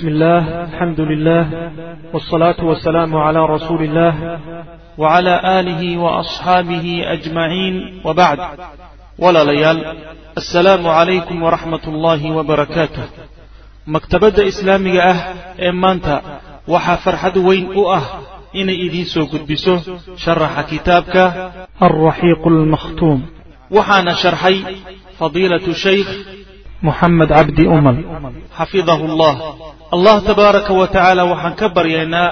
بسم الله الحمد لله والصلاة والسلام على رسول الله وعلى آله وأصحابه أجمعين وبعد ولا ليال السلام عليكم ورحمة الله وبركاته maktabadda islaamiga ah ee maanta waxaa farxad weyn u ah inay idiin soo gudbiso sharaxa kitaabka alraxiiqu almakhtuum waxaana sharxay fadiilatu shaykh moxamed cabdi umal xafidahu allah allah tabaaraka wa tacaala waxaan ka baryaynaa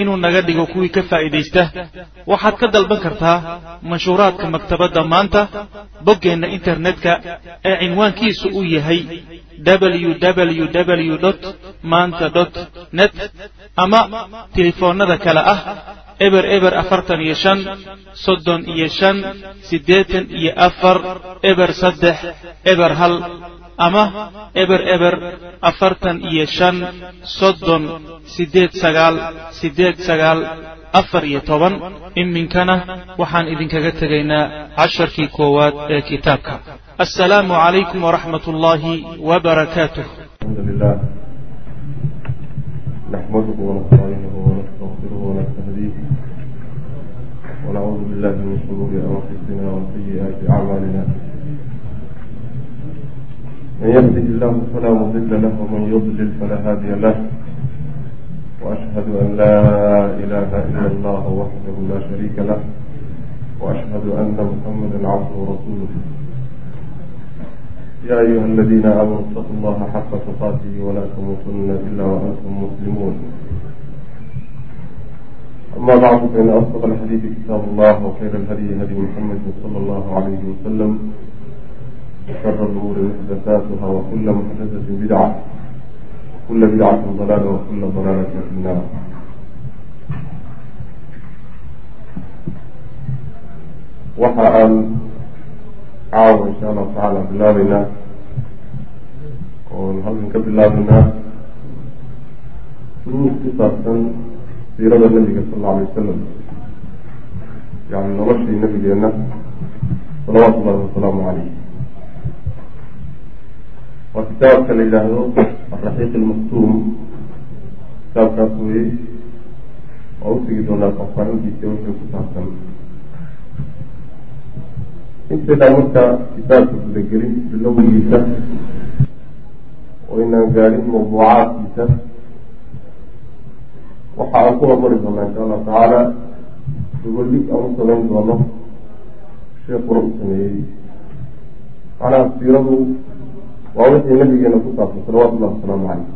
inuu naga dhigo kuwii ka faa'iidaysta. Waxaad ka dalban kartaa manshuuraadka maktabadda maanta boggeenna internetka ee cinwaankiisu uu yahay www maanta net ama telefoonnada kale ah eber eber afartan iyo shan soddon iyo shan siddeetan iyo afar eber saddex eber hal ama eber eber afartan iyo shan soddon siddeed sagaal siddeed sagaal afar iyo toban iminkana waxaan idinkaga tegaynaa casharkii koowaad ee kitaabka assalaamu calaykum waraxmat ullaahi wbarakaatuh الحمد لله نحمده ونستعينه ونستغفره ونستهديه ونعوذ بالله من شرور انفسنا وسيئات اعمالنا من يهده الله فلا مضل له ومن يضلل فلا هادي له وأشهد أن لا إله إلا الله وحده لا شريك له وأشهد أن محمدا عبده ورسوله يا أيها الذين آمنوا اتقوا الله حق تقاته ولا تموتن إلا وأنتم مسلمون أما بعد فإن أصدق الحديث كتاب الله وخير الهدي هدي محمد صلى الله عليه وسلم وشر الأمور محدثاتها وكل محدثة بدعة وكل بدعة ضلالة وكل ضلالة في النار وحرأ caawa insha allahu tacaala bilaabeynaa oon halkan ka bilaabeynaa duruus ku saabsan siirada nabiga sal alla alay wasalam yani noloshii nabigeenna salawaatu ullahi wasalaamu caleyh waa kitaabka la yidhaahdo alraxiiq almaktuum kitaabkaas weye waa utegi doonaa faahfaahintiisa wixii ku saabsan. Inteedaan marka kitaabka gudagelin bilowgiisa oo inaan gaadhin mawduucaadkiisa waxa aan ku hormari doonaa insha allahu tacaala gogoldhig aan u samayn doono sheekuna u sameeyey. Macnaha siiradu waa wixii nabigeena ku saabsan salawatu ullahi wasalaamu caleyh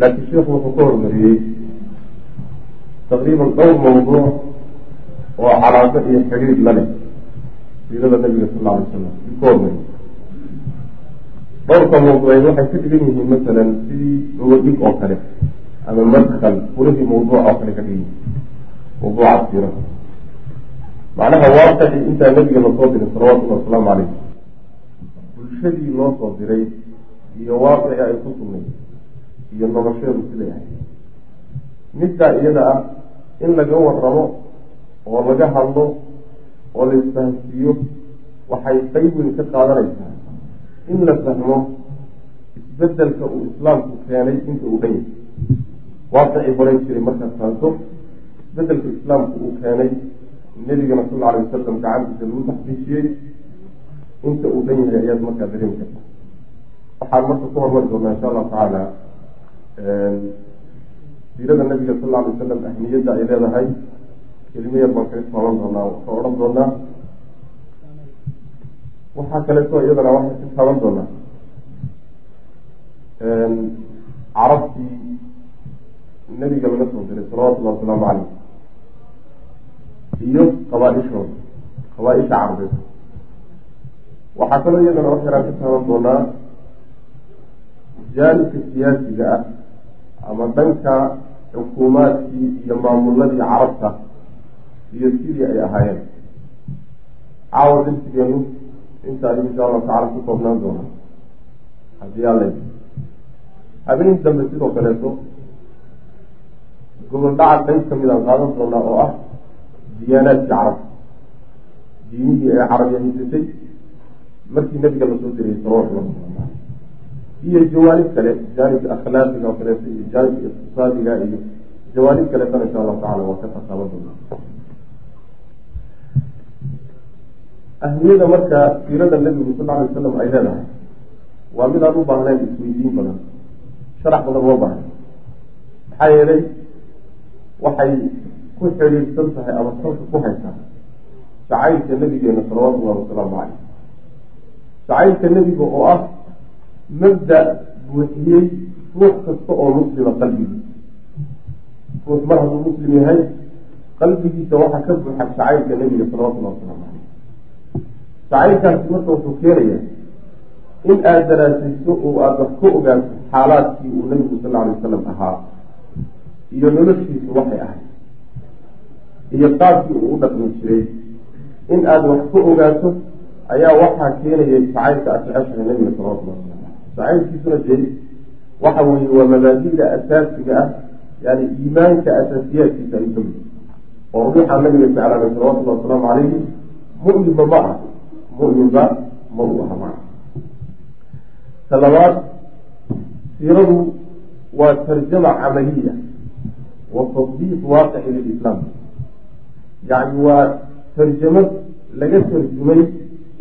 laakiin sheekhu wuxuu ka hormariyey taqriiban dhowr mawduuc oo calaaqo iyo xidhiir la leh siirada nabiga sal alla alay slam si ka hormariy dhowrka mawduuceed waxay ka dhigan yihiin masalan sidii gogodhig oo kale ama madkal furihii mawduuca oo kale ka dhigan. Yihin mawduuca siirada macnaha waaqicii intaa nabiga la soo diray salawatullahi wasalaamu caleyh bulshadii loo soo diray iyo waaqicii ay ku sugnay iyo nolosheedu siday ahayd. Middaa iyada ah in laga waramo oo laga hadlo oo la isfahamsiiyo waxay qayb weyn ka qaadanaysaa in la fahmo isbeddelka uu islaamku keenay inta uu dhan yahay. Waaqicii horay jiray markaad fahamto isbeddelka islaamku uu keenay nebigana sal alla alay wasalam gacantiisa lagu taxqiijiyey inta uu dhan yahay ayaad markaa dareemi karta. Waxaan marka ku hormari doonaa insha allahu tacaala siirada nabiga sal alla alay wasalam ahmiyadda ay leedahay. Kelimo yar baan kaga taaban doonaa ka odhan doonaa. Waxaa kaleeto iyadana waxay ka taaban doonaa carabtii nebiga laga soo diray salawatullahi wasalaamu caleyh iyo qabaa-ishooda qabaa-isha carabeed waxaa kaloo iyadana wax yaraan ka taaban doonaa jaanibka siyaasiga ah ama dhanka xukuumaadkii iyo maamuladii carabta iyo sidii ay ahaayeen. Caawa darsigeenu inta ayuu insha allahu tacala ku koobnaan doona haddii alla habeen dambe sidoo kaleeto gobol dhaca qayb ka mid aan qaadan doonaa oo ah diyaanaadkii carabta. Diinihii ay carabiya haysatay markii nabiga la soo wasalaamu caleyh iyo jawaanib kale jaanibka akhlaaqiga oo kaleeto iyo jaanibka iqtisaadiga iyo jawaanib kaleetana insha allahu tacala waa ka tasaaban doona ahmiyada marka siirada nabigu sal alay wasalam ay leedahay waa mid aan u baahnayn isweydiin badan sharax badan uma baahna maxaa yeelay waxay ku xidhiidhsan tahay ama salka ku haysaa jacaylka nabigeena salawaatu llahi wasalaamu caleyh jacaylka nebiga oo ah mabda buuxiyey ruux kasta oo muslima qalbigii ruux mar hadduu muslim yahay qalbigiisa waxaa ka buuxa jacaylka nebiga salawatullahi wasalaamu caleyh jacaylkaasi marka wuxuu keenaya in aada daraasayso oo aada wax ka ogaato xaalaadkii uu nabigu sal alay wasalam ahaa iyo noloshiisu waxay ahayd iyo qaabkii uu u dhaqmi jiray. In aada wax ka ogaato ayaa waxaa keenaya jacaylka jeceshahay nabiga caleyh jacaylkiisuna dee waxa weeye waa mabaadida asaasiga ah yani iimaanka asaasiyaadkiisa ayuu ka mid oo ruuxa nabiga jeclaanay salawatullahi wasalaamu calayhi mu'minba ma ah mu'minba ma uu aha maa ta labaad siiradu waa tarjama camaliya. Wa tatbiiq waaqici lilislaam yacni waa tarjamad laga tarjumay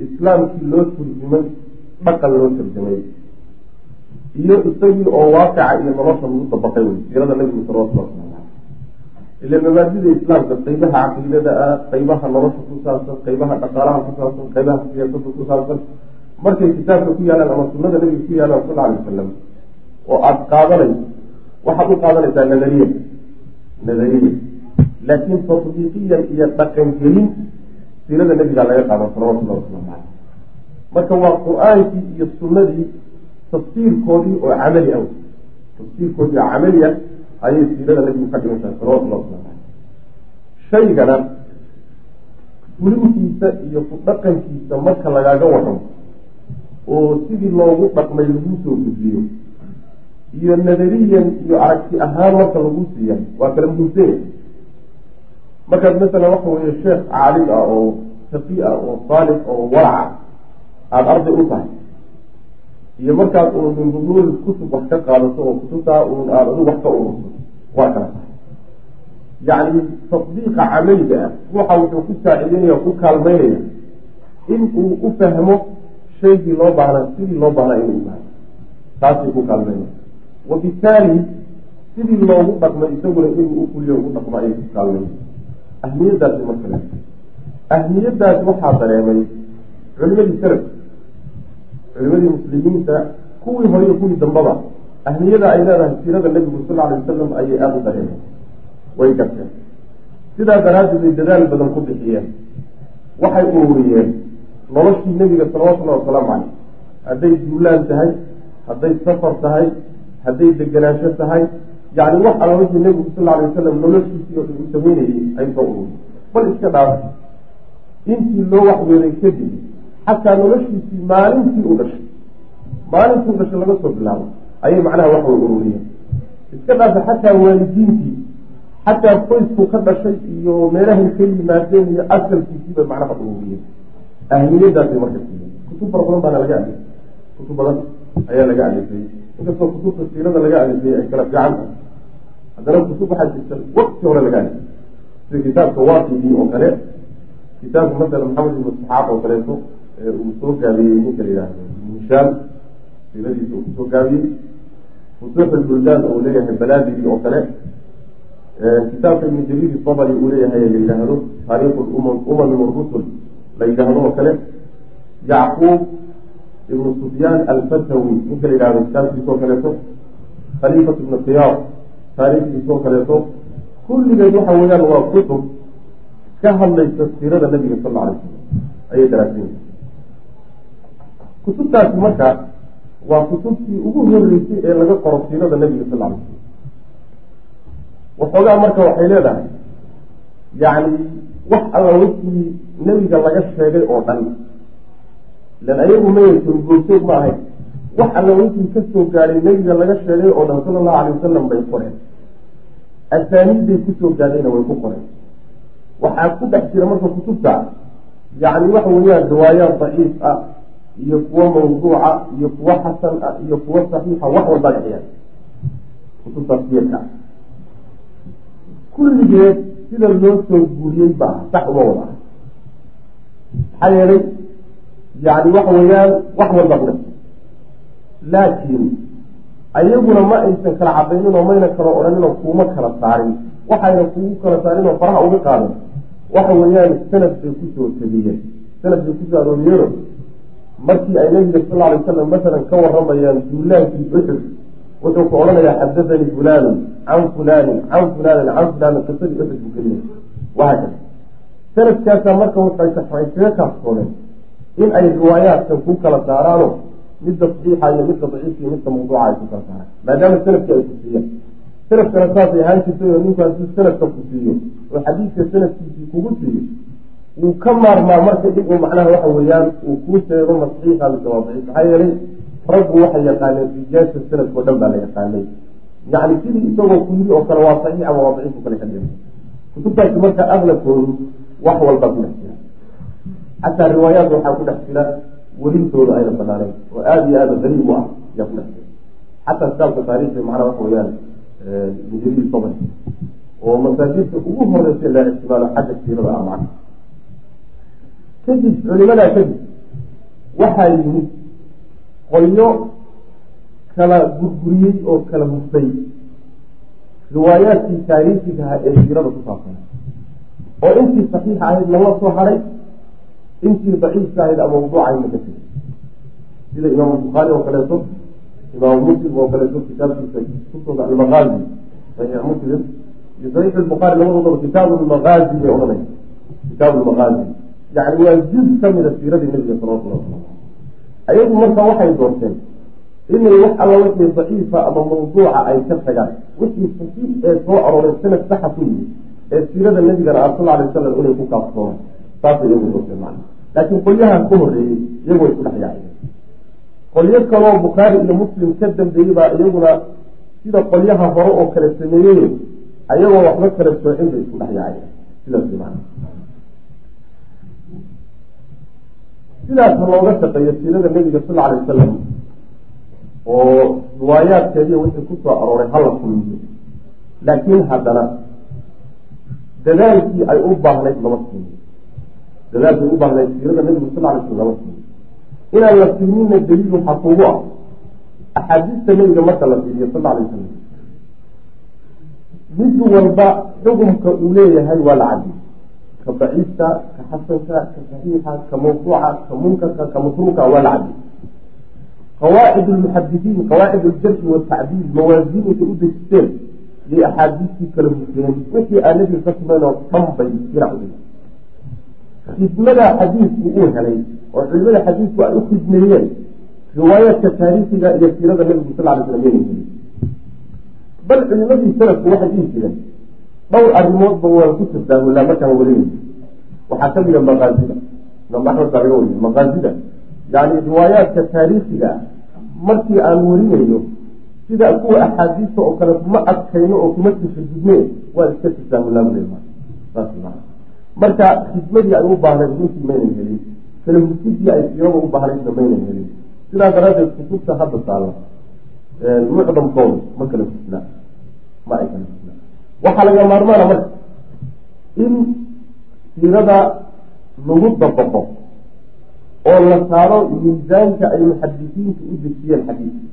islaamkii loo turjumay dhaqan loo tarjamay iyo isagii oo waaqica iyo nolosha lagu dabaqay wey siirada nabigu salawatullah waslamu caleyh ila mabaadida islaamka qeybaha caqiidada ah qeybaha nolosha ku saabsan qeybaha dhaqaalaha ku saabsan qeybaha siyaasada ku saabsan markay kitaabka ku yaalaan ama sunada nabiga ku yaalaan sal alay wasalam oo aada qaadanayso waxaad u qaadanaysaa nadariya nadariya laakiin tatbiiqiyan iyo dhaqangelin siirada nabiga laga qaadan salawatullahi waslamu caleyh marka waa qur'aankii iyo sunnadii tafsiirkoodii oo camali ah. Tafsiirkoodii oo camali ah ayay siirada nabigu ka dhigan tahay salawatullahi waslamu caleyh shaygana fulintiisa iyo ku dhaqankiisa marka lagaaga warramo oo sidii loogu dhaqmay lagu soo gudbiyo iyo nadariyan iyo aragti ahaan marka lagu siiya waa kala muhiimsanya markaad masalan waxa weeye sheekh caalim ah oo shaqi ah oo saalix oo waraca aada arday u tahay iyo markaad uun min kutub wax ka qaadato oo kutubtaa uun aada adigu wax ka ururto waa kala tahay. Yacni tatbiiqa camaliga ah ruuxa wuxuu ku saacideynaya ku kaalmeynaya in uu u fahmo shaygii loo baahnaa sidii loo baahnaa inuu u fahmo taasay ku kaalmeynaya wabitaali sidii loogu dhaqmay isaguna inuu u fuliyo ugu dhaqmo ayay ku kaalmeynaya ahmiyadaasi marka le ahmiyadaas waxaa dareemay culimadii salaf culimadii muslimiinta kuwii hore iyo kuwii dambaba ahmiyada ay leedahay siirada nebigu sal alay wasalam ayay aada u dareemeen way garteen sidaa daraaddeed ay dadaal badan ku bixiyeen waxay ururiyeen noloshii nebiga salawatullahi wasalaamu caleyh hadday duulaan tahay hadday safar tahay hadday deganaansho tahay yacni wax alla wixii nebigu sal alay wasalam noloshiisii oo uu sameynayay ay soo ururiyeen bal iska dhaaf. Intii loo waxyeelay kadib xataa noloshiisii maalintii u dhashay. Maalintii u dhashay laga soo bilaabo. Ayay macnaha wax way ururiyeen. Iska dhaafa xataa waalidiintii xataa qoysku ka dhashay iyo meelahay ka yimaadeen iyo asalkiisiiba macnaha ururiyeen. Ahmiyadaasay marka siiyeen. Kutub fara badan baana laga alifay kutub badan ayaa laga alifay inkastoo kutubta siirada laga alifay ay kala fiican haddana kutub waxaa jirta wakti hore laga sida kitaabka waaqigii oo kale kitaabka masala maxamed ibnu isxaaq oo kaleeto uu soo gaabiyey ninka la yidhaahdo mishaal siiradiisa uu ku soo gaabiyey. Fusuux lbuldaan oo leeyahay balaadigi oo kale kitaabka ibnu jariir sabri uu leeyahay la yidhaahdo taariikhu umami warusul la yidhaahdo oo kale. Yacquub ibnu sufyaan alfatawi ninka la yidhahdo kitaabkiisa oo kaleeto khaliifat ibnu khiyaar taariikhdiisa oo kaleeto kulligeed waxa weeyaan waa kutub ka hadlaysa siirada nabiga sal alla alay slam ayay daraasaysa kutubtaasi marka waa kutubtii ugu horeysay ee laga qoro siirada nabiga sal alay slam waxoogaa marka waxay leedahay yacni wax alla wixii nebiga laga sheegay oo dhan. Ilan ayagu mayaysan googsoog ma ahayn wax alla wixii ka soo gaadhay nebiga laga sheegay oo dhan sala allahu alay wasalam bay qoreen. Asaaniidday ku soo gaadhayna way ku qoreen. Waxaa ku dhex jira marka kutubta yacni waxa weeyaan riwaayaad daciif ah iyo kuwo mawduuca iyo kuwo xasan ah iyo kuwo saxiixa wax walbaa dhexyaan kutubtaas siyarka kulligeed sida loo soo guuriyey baa sax uma wada. Maxaa yeelay yani waxa weeyaan wax walba ku dhexsan laakiin ayaguna ma aysan kala cadaynin oo mayna kala odhanin oo kuuma kala saarin. Waxayna kugu kala saarin oo faraha uga qaadan waxa weeyaan sanad bay ku soo tegiyeen sanad bay ku soo arooriyeeno markii ay nabiga sal alay wasalam masalan ka waramayaan duulaankii uxud wuxuu ku odhanayaa xadahanii fulaanu can fulaanin can fulaanin can fulaanin qisadii uxud buu gelinay wahaa kada sanadkaasaa marka waxay kaga kaafsoomeen in ay riwaayaadkan ku kala saaraano midda saxiixa iyo midda daciifka iyo midda mawduuca ay ku kala saaraan maadaama sannadkii ay kusiiyaan sanadkana saasay ahaan jirtay oo ninku hadduu sanadka ku oo xadiidka sanadkiisii kugu siiyo wuu ka maarmaa marka in uu macnaha waxa weeyaan uu kuu sheego ma saxiixa mise waa daciif maxaa yeelay raggu waxay yaqaaneen rijaasha sanadkao dhan baa la yaqaanay yacni sidii isagoo ku yiri oo kale waa saxiix ama waa daciif u kale ka dhigay kutubtaasi marka aglabkoodu wax walba ku dhex jira xataa riwaayaat waxaa ku dhex jira welintooda ayna banaanayn oo aada iyo aada daliil u ah ayaa ku dhex jira. Xataa kitaabka taariikhda macnaha waxa weeyaan ibn jariir sabr oo masaajidka ugu horeysa la ictimaalo xagga siirada macna. Kadib culimadaa kadib waxaa yimid qolyo kala gurguriyey oo kala hufay riwaayaadkii taariikhiga ahaa ee siirada ku saabsan. Oo intii saxiixa ahayd lala soo haray intii daciifka ahayd ama mawduucayna ka tegay sida imaamu bukhaari oo kaleeto imaamu muslim oo kaleeto kitaabkiisa kutooda almaqaazi saxiix muslim iyo saxiix lbukhaari labadoodaba kitaabu lmaqaazi bay odhanaya kitaabu lmaqaazi yani waa juz ka mida siiradii nabiga salawatullah wasalam ayagu marka waxay doorteen inay wax alla wixii daciifa ama mawduuca ay ka tagaan. Wixii saxiix ee soo arooray sanad saxa ku yimid ee siirada nabigana ah sal alay wasalam inay ku kaafsoomaan saasay iyagu doorteen macna laakiin qolyahan ka horreeyey iyagoo isku dhex yaaceen qolyo kaloo bukhaari iyo muslim ka dambeeyey baa iyaguna sida qolyaha hore oo kale sameeyey ayagoo waxba kala soocin bay isku dhex yaaceen sidaas macna sidaasna looga shaqeeyo siirada nabiga sal alay wasalam oo riwaayaadkeediiyo wixii ku soo arooray hala kulmiyo. Laakiin haddana dadaalkii ay u baahnayd lama siinin dadaalkii ay u baahnayd siirada nabigu sal slam lama siinin inaan la siinina daliil waxaa kugu ah axaadiista nabiga marka la fiiriyo sal alay wasalam mid walba xukumka uu leeyahay waa la cadiyay ka daciifka ka xasanka ka saxiixa ka mawduuca ka munkarka ka masruuka waa la cadiyay qawaacid lmuxadisiin qawaacid aljarxi watacdiil mawaasiin intay u yay axaadiistii kala hufeen wixii aan nabiga ka sumayn oo dhan bay dirac u khidmada xadiisku uu helay oo culimada xadiisku ay u khidmeeyeen riwaayaadka taariikhiga iyo siirada nabigu sal lay slam yana helin bal culimadii salafku waxay dhihi jireen dhowr arrimoodba waan ku tasaahullaa markaan warinaysa waxaa ka mida maqaazida imaam axmed baa yani riwaayaadka taariikhiga ah markii aan warinayno sida kuwa axaadiista oo kale kuma adkayno oo kuma tashadudne waan iska maa marka khidmadii ay u baahnayd runtii maynan helin kala hursidii ay siirada u baahnaydna maynan helin sidaa daraaddeed kutubta hadda taalla mucdamkooda ma kala husnaa ma ay kala husnaa waxaa laga maarmaana marka in siirada lagu dabaqo oo la saaro miisaanka ay muxadisiintu u dejiyeen xadiidka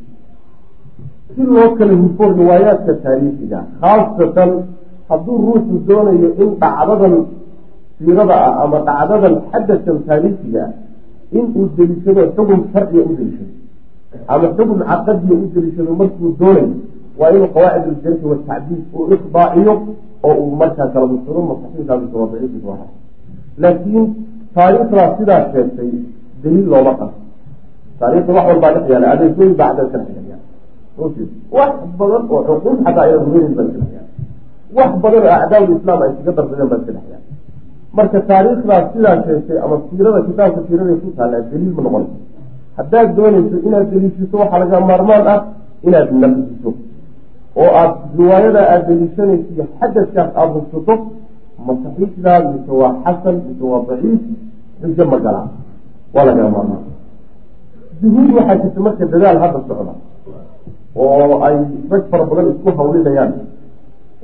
si loo kala hufo riwaayaadka taariikhiga khaasatan hadduu ruuxu doonayo in dhacdadan siirada ah ama dhacdadan xadasan taariikhiga ah in uu deliishado xukun sharciga u deliishado ama xukun caqadiya u deliishado markuu doonayo waa inuu qawaacid aljarxi watacdiil uu ikdaaciyo oo uu markaa waa daciifis waa laakiin taariikhdaa sidaa sheegtay daliil looma qabo. Taariikhda wax walbaa dhex yaalla adeegooyin baa cadad ka dhex yaalla wax badan oo xuquuq xataa ayna rumaynin baa iska dhex yaalla wax badan oo acdaawul islaam ay iskaga darsadeen baa iska dhex yaalla marka taariikhdaas sidaa sheegtay ama siirada kitaabka siirada ku taallaa daliil ma noqon. Haddaad doonayso inaad deliishato waxaa laga maarmaan ah inaad naqdiso oo aada riwaayada aada deliishanayso iyo aada hubsato ma saxiixdaa mise waa xasan mise waa daciif xujo ma galaa waa laga maarmaan. Juhuud waxaa jirta marka dadaal hadda socda oo ay rag fara badan isku hawlinayaan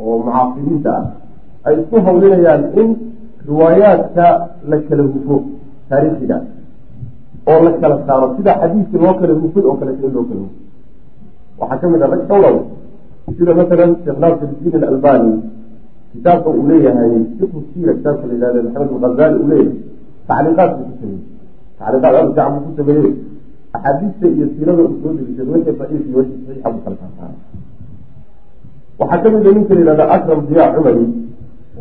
oo mucaasiriinta ah ay isku hawlinayaan in riwaayaadka la kala hufo taariikhiga oo la kala saaro sida xadiidka loo kala hufay oo in loo kala hufo waxaa ka mid ah rag dhowrow sida masalan sheekh naasirdiin alalbani kitaabka uu leeyahay fiqhu siira kitaabka la yihahdo maxamed alghazali uu leeyahay tacliiqaad buu ku sameeyey. Tacliiqaad aad fiican buu ku sameeyey. Axaadiista iyo siirada uu soo derisay wixii daciif iyo wixii saxiixa buu kala saarsaara waxaa ka mid a ninka la yihahda akram diya cumari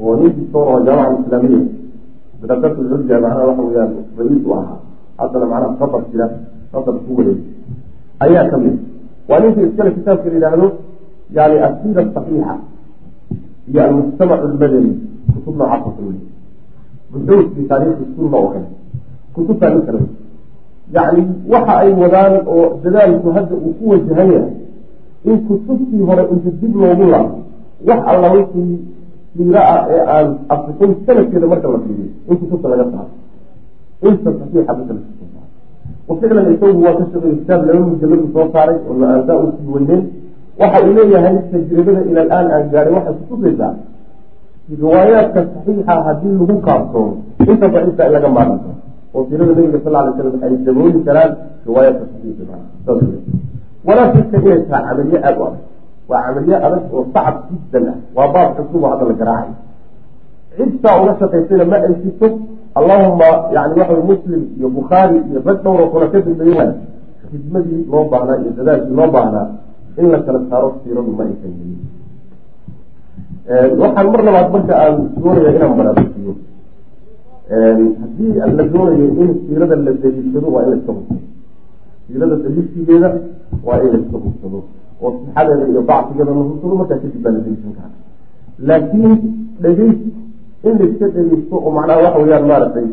oo ninkii soo oo jaamaca islaamiya darasatu lculya macnaha waxa weyaan raiis u ahaa haddana macnaha safar jira safar ku wareeg ayaa ka mid. Waa ninka iskale kitaabka la yidhaahdo yani asiira saxiixa iyo almujtamac lmadani kutub noocaas oo kale buxuud fi taariikhi sunna oo kale kutubtaa nin yacni waxa ay wadaan oo dadaalku hadda uu ku wajahan yahay in kutubtii hore inta dib loogu laabo wax alla wixii siira ah ee aan afrikayn sanadkeeda marka la fiiriyo in kutubta laga saaro inta saxiixa marka la soo isagu waa ka shaqeeyey kitaab laba mujaladu soo saaray oo la'aantaa uu sii weyneen waxa uu leeyahay tajribada ila alaan aan gaaray waxay kutusaysaa riwaayaadka saxiixa haddii lagu kaaftoomo inta laga maaran karo oo siirada nabiga sal alay slam ay dabooli karaan riwaayaadka saxiixa walaa shaka inay tahay camaliye aada u adag waa camaliye adag oo sacab jiddan ah waa baab cusub oo hadda la garaacay cidtaa uga shaqaysayna ma ay jirto allahuma yani waxa muslim iyo bukhaari iyo rag dhowr oo kale ka dambeeyaan khidmadii loo baahnaa iyo dadaalkii loo baahnaa in la kala saaro siiradu ma aysan helin. Waxaan mar labaad marka aan doonaya inaan baraarujiyo haddii la doonayo in siirada la daliishado waa in la iska hubsado siirada daliishigeeda waa in la iska hubsado oo sixadeeda iyo dacfigeeda la hubsado markaa kadib baa la daliishan karaa. Laakiin dhegeys in la iska dhegeysto oo macnaha waxa weyaan maaragtay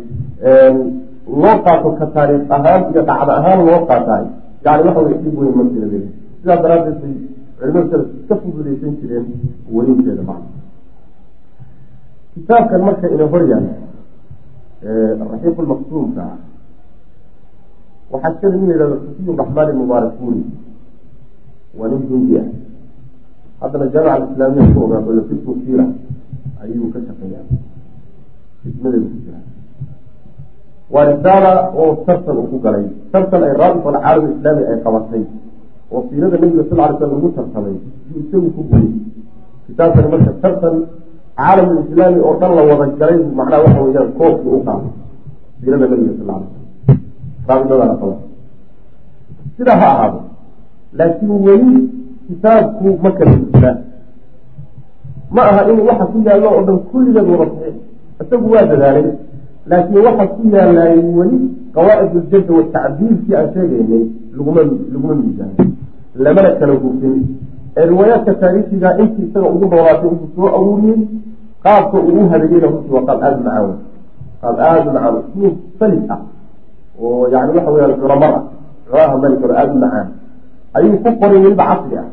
loo qaato ka taariikh ahaan iyo dhacda ahaan loo qaataay yani waxa wey dhib weyn ma jira daliil sidaas daraaddeed bay culimadu salaf iska fududaysan jireen werinteeda macna kitaabkan marka ina hor yaalla raxiiq lmaqsuumka waxaa iskale nin la yihahdo xufiy raxmaan mubaarakuni waa nin hindi ah haddana jaamica alislaamiya ku ogaado fiku siira ayuu ka shaqeeya xismadeedu ku jira waa risaala oo tartan uu ku galay. Tartan ay raabit alcaalam islaami ay qabatay. Oo siirada nabiga sal ly slam lagu tartamay yuu isagu ku gulay kitaabkani marka tartan caalam islaami oo dhan la wada galay macnaha waxa weyaan koobkii u qaatay siirada nabiga sal ly slam raabitadana qabatay sidaa ha ahaado laakiin weli kitaabku ma kala jirtaa ma aha in waxa ku yaallo oo dhan kulligeed wada saxiix isagu waa dadaalay. Laakiin waxa ku yaalaay weli qawaa'id uljadda watacdiilkii aan sheegaynay laguma laguma miisaano lamana kala hufin ee riwaayaadka taariikhiga intii isaga ugu noolaatay intuu soo aruuriyey qaabka uu u habeeyeyna runtii waa qaab aada macaan qaab aada macaan usluub salis ah oo yani waxa weyaan culamar ah culaha mari karo aada u macaan ayuu ku qoray weliba casri ah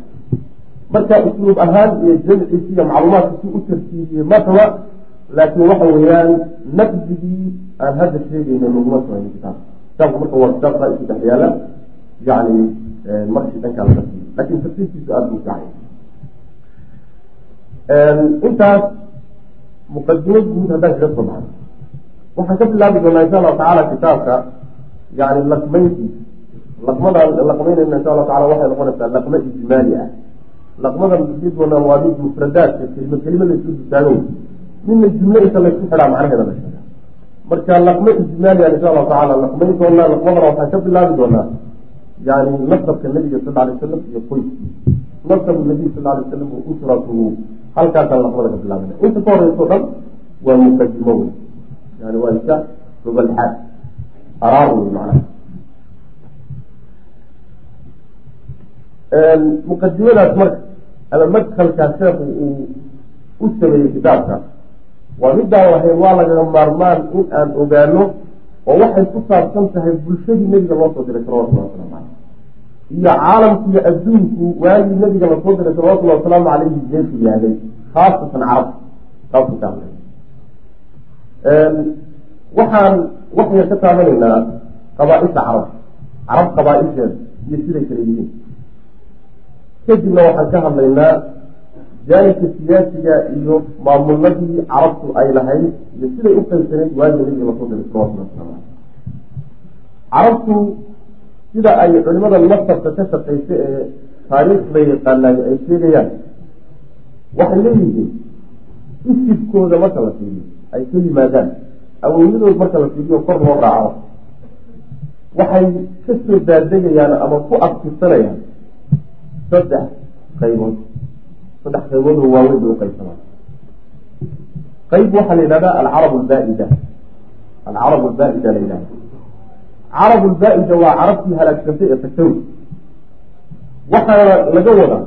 marka usluub ahaan iyo jamciisi iyo macluumaadka si u tartiibiyey mataba laakiin waxa weeyaan naqdigii aan hadda sheegayna laguma samayn kitaab kitaabku marka waa kitaab isu dhex yaalla yani markii dhankaa laga siiyo laakiin tartiibkiisu aada buu fiicay intaas muqadimo guud haddaan kaga soo baxno waxaan ka bilaabi doonaa insha allahu tacaala kitaabka yani laqmayntiisa laqmadaan laqmaynayna insha allahu tacala waxay noqonaysaa laqmo ijmaali ah. Laqmadan sii doonaa waa mid mufradaadka kelima kelima laysu dutaago midna jumle inta laysku xidhaa macnaheeda la sheega marka laqmo ijmaaliya insha allahu tacala laqmayn doonaa laqmadana waxaan ka bilaabi doonaa. Yani nasabka nabiga sal alay wasalam iyo qoyskii nasabu nabiy sal alay wasalam wa usratuhu halkaasaan laqmada ka bilaabana inta ka horeyso dhan waa muqadimo wey yani waa iska rubalxaad. Araar wey macnaha muqadimadaas marka ama madkalkaa sheekhu uu u sameeyey kitaabka. Waa midaan lahayn waa lagaga maarmaan in aan ogaano oo waxay ku saabsan tahay bulshadii nebiga loo soo diray salawatullahi waslamu caleyh iyo caalamku iyo adduunku waagii nebiga la soo diray salawatullahi wasalaamu caleyhi jeesu yaalay khaasatan carab saasuu ka hadlay waxaan waxyar ka taabanaynaa qabaa-isha carab carab qabaa-isheeda iyo siday kala yihiin kadibna waxaan ka hadlaynaa jaanibka siyaasiga iyo maamuladii carabtu ay lahayd iyo siday u qaybsaneyd waagi nabiga la soo diray salawatulli waslamu caleyh carabtu sida ay culimada nasabka ka shaqaysa ee taariikhda yaqaanaay ay sheegayaan waxay leeyihiin isibkooda marka la fiiriyo ay ka yimaadaan awowyadood marka la fiiriyo kor loo raaco. Waxay ka soo daadegayaan ama ku adkirsanayaan saddex qaybood. Saddex qaybood oo waaweyn bay u qaybsamaan qayb waxaa la yidhahdaa alcarab albaa-ida alcarab albaa-ida la yidhahda carab albaa-ida waa carabtii halaagsantay ee tagtawi waxaana laga wadaa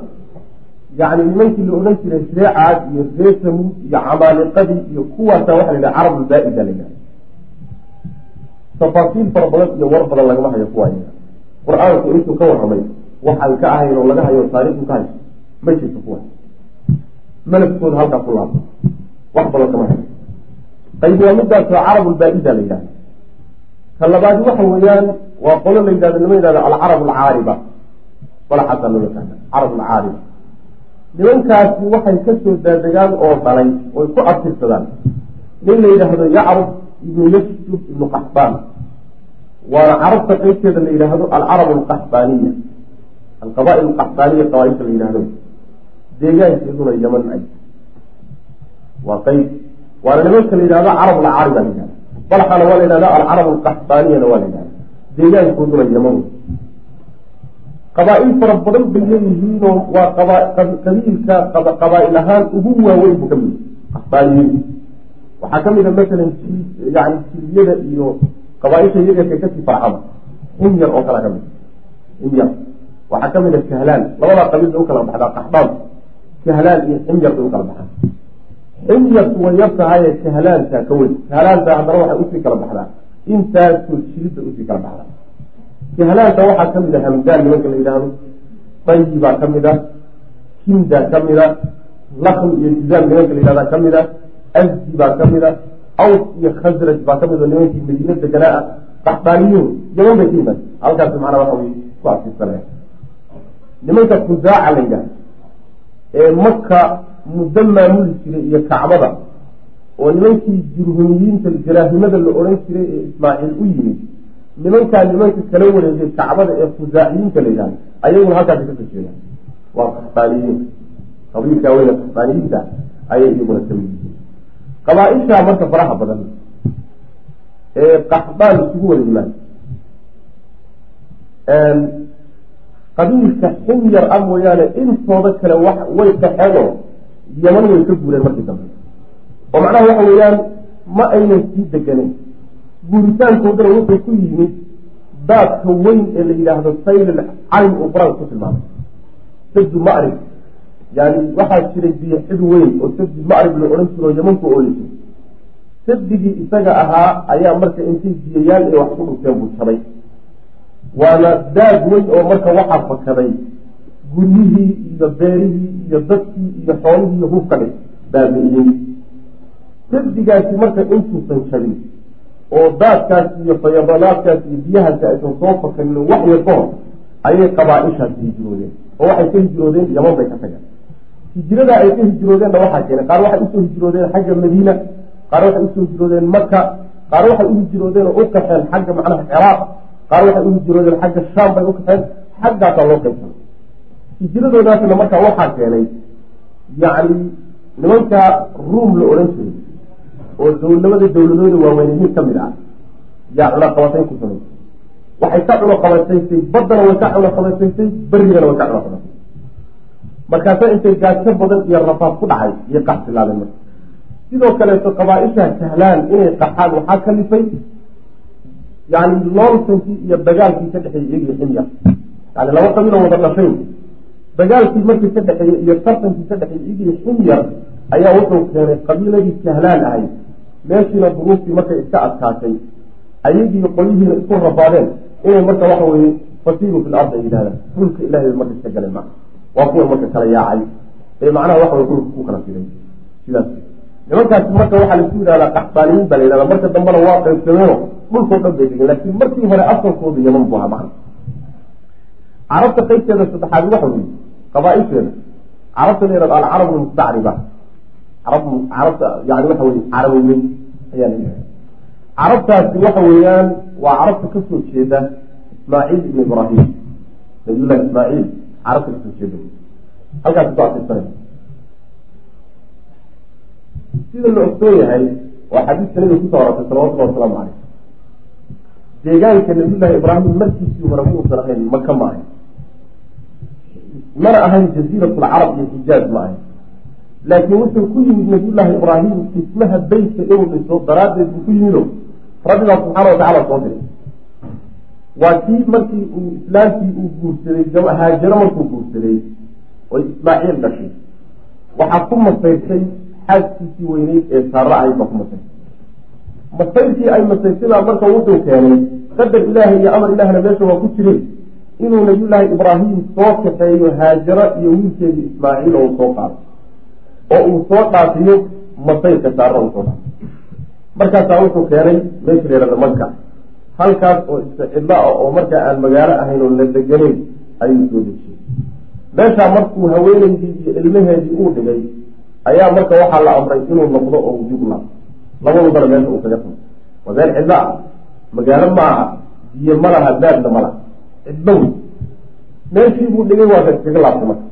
yani nimankii la odhan jiray ree caad iyo ree samuud iyo camaaliqadii iyo kuwaasa waxa la yidhaha carab albaa-ida la yidhahda tafaasiil fara badan iyo war badan lagama hayo kuwa qur'aanku intuu ka warramay waxaan ka ahayn oo laga hayo taarikhdu ka hayso ma jirto kuwa. Malafkooda halkaa ku laabta wax badan kama hayo qayb waa midaasoo carab albaa-ida la yidhahda ka labaadi waxa weeyaan waa qolo la yidhahdo nima yidhahdo alcarab alcaariba qolaxaasaa loo yaqaana carab alcaariba nimankaasi waxay ka soo daadegaan oo dhalay oy ku abtirsadaan nin la yidhaahdo yacrub ibnu yasjub ibnu qaxbaan waana carabta qeybteeda la yidhaahdo alcarab alqaxbaaniya alqaba'il alqaxbaaniya qabaaisha la yidhahdo deegaankeeduna yaman ay waa qeyb waana nimanka la yidhahdo carab alcaariba la yidhahda balaxana waa la yidhahda alcarab alqaxbaaniyana waa la yidhahda deegaankooduna yaman qabaa-il fara badan bay leeyihiinoo waa qabiilka qabaa-il ahaan ugu waaweyn buu ka mid qaxbaaniyiin waxaa ka mid a masalan yani jiliyada iyo yaryarka ka sii farcada ximyar oo kala ka mid ximyar waxaa ka mid a kahlaan labadaa qabiil bay u kala baxdaa. Qaxbaan kahlaan iyo ximyar bay u kala baxdaa ximyarku way yar tahaye ka weyn. Kahlaanta haddana waxay u sii kala baxdaa. Intaasoo jilid bay u sii kala baxdaa. Kahlaanta waxaa ka mid a hamdaan nimanka la yidhaahdo. Dayi baa ka mid a kinda ka mid a lakm iyo jizaam nimanka la yidhahda ka mid a asdi baa ka mid a aws iyo khasraj baa ka mid oo nimankii madiina deganaa ah qaxbaaniyuhu yaman bay ka yimaad halkaas macnaa waxa way ku asiisanaya nimanka khusaaca la yidhahda ee maka muddo maamuli jiray iyo kacbada oo nimankii jurhumiyiinta jaraahimada la odhan jiray ee ismaaciil u yimid nimankaa nimanka kala wareegay kacbada ee khusaaciyiinta la yidhahda ayaguna halkaasi ka soo jeedaan waa qaxbaaniyiin qabiilkaa weyne qaxbaaniyiinta ayay iyaguna ka mid yihiin. Qabaa-ishaa marka faraha badan ee qaxbaan isugu wada yimaad qabiilka ximyar a mooyaane intooda kale way qaxeenoo yaman way ka guureen markii dambe. Oo macnaha waxa weeyaan ma aynan sii deganeyn guuritaankoodana wuxuu ku yimid daadka weyn ee la yidhaahdo saylil cayn uu qur'aanka ku tilmaamay. Sadu macrib yani waxaa jiray biyo xid weyn oo sadi macrib la odhan jiro yamanku ooyisay. Sadigii isaga ahaa ayaa marka intay biyayaal ee wax ku dhunteen buu jabay waana daad weyn oo marka waxaa fakaday guryihii iyo beerihii iyo dadkii iyo xoolihii iyo hubka dhig baabi'iyey sadigaasi marka intuusan jabin oo daadkaas iyo fayadanaadkaas iyo biyahaasi aysan soo fakanin wax yar ka hor ayay qabaa-ishaasi hijroodeen oo waxay ka hijroodeen yaman bay ka tageen hijrada ay ka hijroodeenna waxaa keenay qaar waxay u soo hijroodeen xagga madiina qaar waxay u soo hijroodeen maka qaar waxay u hijroodeen oo u kaxeen xagga macnaha ciraaq qaar waxay u hijroodeen xagga shaam bay u kaxeen xaggaasaa loo qaybsan hijradoodaasna markaa waxaa keenay yacni nimanka ruum la odhan jiray oo dowlabada dowladooda waaweyn mid ka mid ah yaa cunaqabatayn ku samay waxay ka cunaqabataysay baddana way ka cunaqabataysay berigana way ka cunaqabatay markaasa intay gaajo badan iyo rafaad ku dhacay iyo qax bilaabeen marka. Sidoo kaleeto qabaa-isha sahlaan inay qaxaan waxaa kalifay yani loolsankii iyo dagaalkii ka dhexeeyey iyagiyo ximyar yani laba qabiiloo wada dhashayn dagaalkii markii ka dhexeeyey iyo tartankii ka dhexeeyey iyagiyo ximyar ayaa wuxuu keenay qabiiladii sahlaan ahayd meeshiina duruuftii markay iska adkaatay ayagiiyo qolyihiina isku rafaadeen inay marka waxa weye fasiiru fi lardi ay yidhahdaan dhulka ilahay bay marka iska galeen maa waa kuwa marka kala yaacay ee macnaha waxa dhulka ku kala fiday sidaas nimankaasi marka waxaa la isku yidhahdaa qaxbaaniyiin baa la yidhahda marka dambena waa qaybsameeno dhulkao dhan bay degeen laakiin markii hore asalkoodu yaman buu ahaa macna carabta qaybteeda saddexaad waxa weeye qabaa-isheeda carabta la yihahdo alcarab lmustacriba carab carabta yani waxa weye caraboweyn ayaa la yihahda carabtaasi waxa weeyaan waa carabta ka soo jeeda ismaaciil ibn ibrahim nabiyullahi ismaaciil carabta ka soo jeeda. Halkaas ku akrisanay sida la ogsoon yahay waa xadiiska nabiga ku soo orortay salawatullahi wasalaamu caleyh deegaanka nabiyullahi ibraahim markiisii hore muusan ahayn maka ma ahayn mana ahayn jaziiratulcarab iyo xijaaj ma ahayn. Laakiin wuxuu ku yimid nabiyullaahi ibraahim dhismaha beytka inuu dhiso daraaddeed buu ku yimido rabbigaa subxaana watacaala soo diray. Waa kii markii uu islaamkii uu guursaday haajaro markuu guursaday oy ismaaciil dhashay. Waxaa ku masayrtay xaaskiisii weyneyd ee saara ahayd baa masayrkii ay masayrtadaa marka wuxuu keenay qadar ilaahay iyo amar ilaahna meesha waa ku jireen inuu nabiyullaahi ibraahim soo kaxeeyo haajaro iyo wiilkeedii ismaaciil oo uu soo qaado oo uu soo dhaafiyo masayrka saara uu soo dhaafo markaasaa wuxuu keenay meesha layhahda maka halkaas oo iska ah oo markaa aan magaalo ahayn oo la deganeyn ayuu soo dejiyey. Meeshaa markuu haweeneydii iyo ilmaheedii uu dhigay ayaa marka waxaa la amray inuu noqdo oo laabto labadubana meesha uu kaga tago waa meel cidlo ah magaalo ma aha biyo ma laha baadna ma laha. Cidlo wey meeshii buu dhigay waa kaga laabtay marka.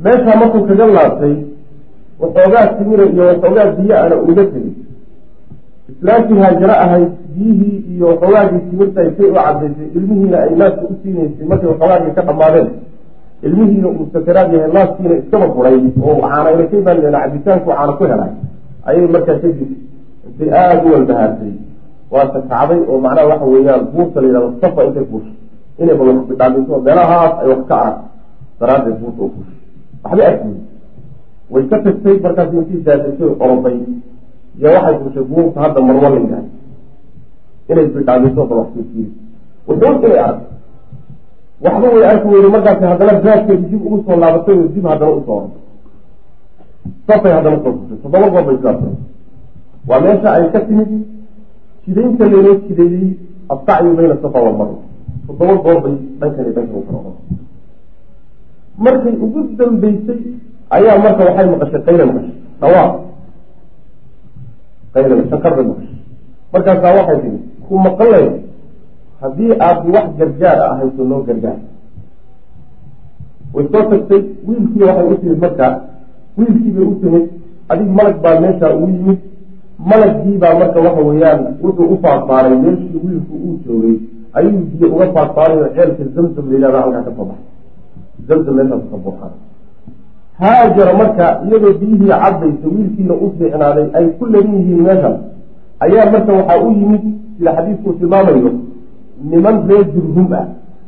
Meeshaa markuu kaga laabtay waxoogaa timira iyo waxoogaa biyo ana uga tegay islaamkii haajaro ahayd biyihii iyo waxoogaagii timirtaay say u cadaysay ilmihiina ay naaska u siinaysay markay waxoogaagii ka dhammaadeen ilmihiina uu sakaraad yahay naaskiina iskaba furay. Oo caanayna ka imaanleena cabitaanku caana ku helay. Ayay markaa kadib intay aada u walbahaartay waa sakacday oo macnaha waxa weeyaan buurta la yidhahdo safa intay fuushay. Inayba wax bidhaamiso meelahaas ay wax ka arag. Daraaddeed buurta u fuushay. Waxba arkiy way ka tagtay markaas intii daadashay oroday iyo waxay fuushay buurta hadda marwo la yidhahda inay wax fiirfiiri wuxuun inay arag waxba way arki weyne markaasi haddana raadkeedi dib ugu soo laabatay oo dib haddana u soo orday safay haddana soo fushay toddoba goor bay sidaas waa meesha ay ka timid jidaynta laynoo jideeyey asacyu bayna safa walmarwa toddoba goor bay dhankani dhanka u kala oqon markay ugu dambeysay ayaa marka waxay maqashay qayla maqashay dhawaaq qayla shakar bay maqashay. Markaasaa waxay tiri ku maqalay haddii aad wax gargaar a ahayso noo gargaar. Way soo tagtay wiilkii waxay u timid markaa wiilkii bay u timid adig malag baa meeshaa ugu yimid. Malaggiibaa marka waxa weeyaan wuxuu u faarfaaray meeshii wiilku uu joogay. Ayuu biyo uga faarfaaray oo ceelka zamzam la yihahda halkaa ka soo baxay. Zamzam meeshaas ka buuxaa haajara marka iyadoo biyihii cadaysa wiilkiina u fiicnaaday ay ku larin yihiin meeshaas ayaa marka waxaa u yimid sida xadiidkuu tilmaamayo niman reer jurhum ah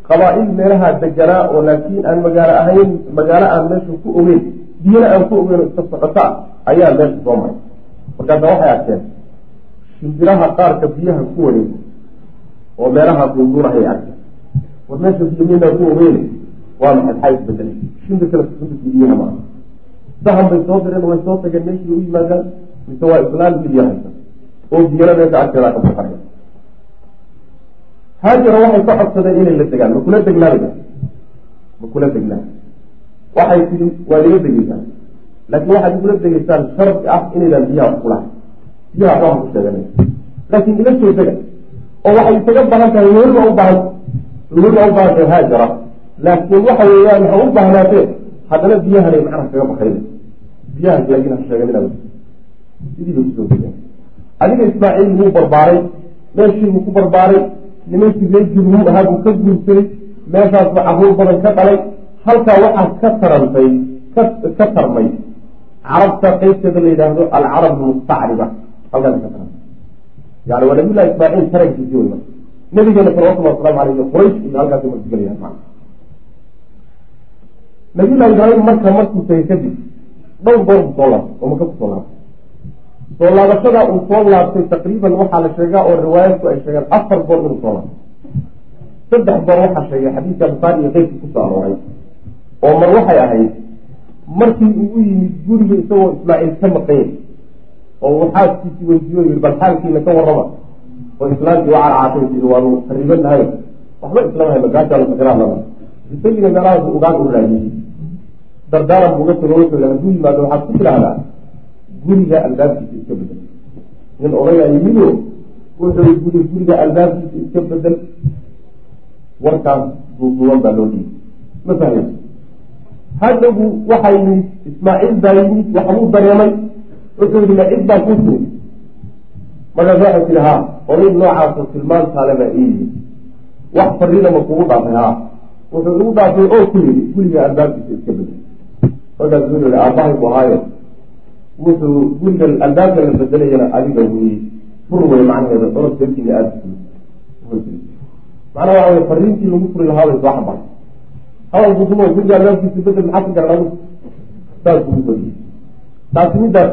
qabaa-il meelaha deganaa oo laakiin aan magaalo ahayn magaalo aan meesha ku ogeyn biyana aan ku ogeyn oo iska socota ayaa meesha soo maray. Markaasa waxay arkeen shimbiraha qaarka biyaha ku wareega oo meelaha duunduunahay arkeen. War meesha biyo minaa ku ogeyn waa maxay? Maxaa isbedelay shimbirkala shimbirka biyaha maaha sahan bay soo direen way soo tageen meeshii u yimaadaan mise waa islaan biyo haysa oo biyana meesha agteedaa ka buuxanaya haajara waxay ka codsadeen inay la degaan. Ma kula degnaanaya ma kula degnaan waxay tihi waa ila degeysaan laakiin waxaad igula degeysaan shardi ah inaydaan biyaha kulahay. Biyaha waan ku sheeganay. Laakiin ila soo dega. Oo waxay isaga baahan tahay weliba u weliba u baahan tahay haajara laakiin waxa weeyaan ha u baahnaatee haddana biyahanay macnaha kaga bakayna biyahan laakiin ha sheeganina sidii bay ku soo degeen. Adiga ismaaciil wuu barbaaray. Meeshii buu ku barbaaray nimankii reer jurhum ahaa buu ka guursaday meeshaasba carruur badan ka dhalay. Halkaa waxaa ka tarantay ka tarmay. Carabta qeybteeda la yidhaahdo alcarab almustacriba. Halkaas ka tarantay. Yani waa nabiyullahi ismaaciil tarankiisii wey nabigeena salawatullahi waslamu aleyh quraysh iyo halkaas martigelayaan maa nabiyullahi ibraahim marka markuu tagay kadib dhowr goor buu soo laabtay oo maka ku soo laabtay soo laabashada uu soo laabtay taqriiban waxaa la sheegaa oo riwaayadku ay sheegeen afar goor inuu soo laabtay. Saddex goor waxaa sheegay xadiidka bukaari iyo keyrkii ku soo arooray. Oo mar waxay ahayd markii uu u yimid guriga isagoo ismaaciil ka maqanya oo uu xaaskiisii weydiiyo yihi bal xaalkiina ka warrama oo islaamkii waa carcaatay tii waanu qariibanahay waxba islamahay magaashaa lafakiraadlama isagiina meelahaas ugaan u raadiyey dardaaran buuga tago wuxuu yihi hadduu yimaado waxaad ku tidhaahdaa guriga albaabkiisa iska bedel. Nin odayaa yimido wuxuu guri guriga albaabkiisa iska bedel. Warkaas duuduuban baa loo dhiibay ma fahmay haddagu waxaa yimid ismaaciil baa yimid waxbuu dareemay. Wuxuu yihi ma baa kuu timid markaas waxay tihi haa oday noocaasoo tilmaantaale baa ii yimid. Wax fariida ma kugu dhaafay haa. Wuxuu igu dhaafay oo ku yidhi guriga albaabkiisa iska bedel. Markaas wuxuu yihi aabbahay bu ahaayo wuxuu guriga albaabka la bedelayana adiga weye fur wey macnaheeda orod dartiina aada macnaha waxa wey fariintii lagu furi lahaa bay soo xambaray hadalku dumo guriga albaabkiisa bedel maxaa ka garan adigu saas ugu badiyey taasi midaas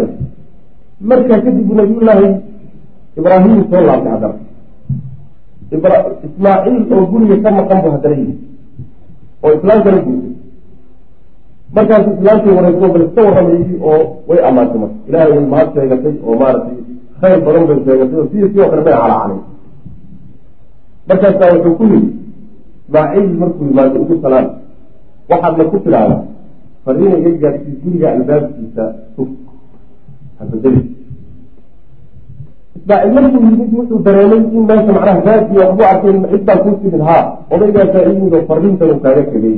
markaa kadib nabiyullaahi ibraahim soo laabtay haddana. Ismaaciil oo guriga ka maqan bu haddana yimi oo islaamkana guurtay markaasu islaamkii wareyso bal iska warramayy oo way ammaantay marka ilaahay way sheegatay oo maaragtay khayr badan bay sheegatay oo sidii sidoo kale may calacalay markaasaa wuxuu ku yidhi ismaaciil markuu yimaado ugu salaan waxaadna ku tidhaahdaa fariina iga guriga albaabkiisa sug habedeli ismaaciil markuu yimid wuxuu dareemay in meesha macnaha raadiyo waxbuu arkay cid baa kuu timid haa. Oo fariintan uu kaaga tegay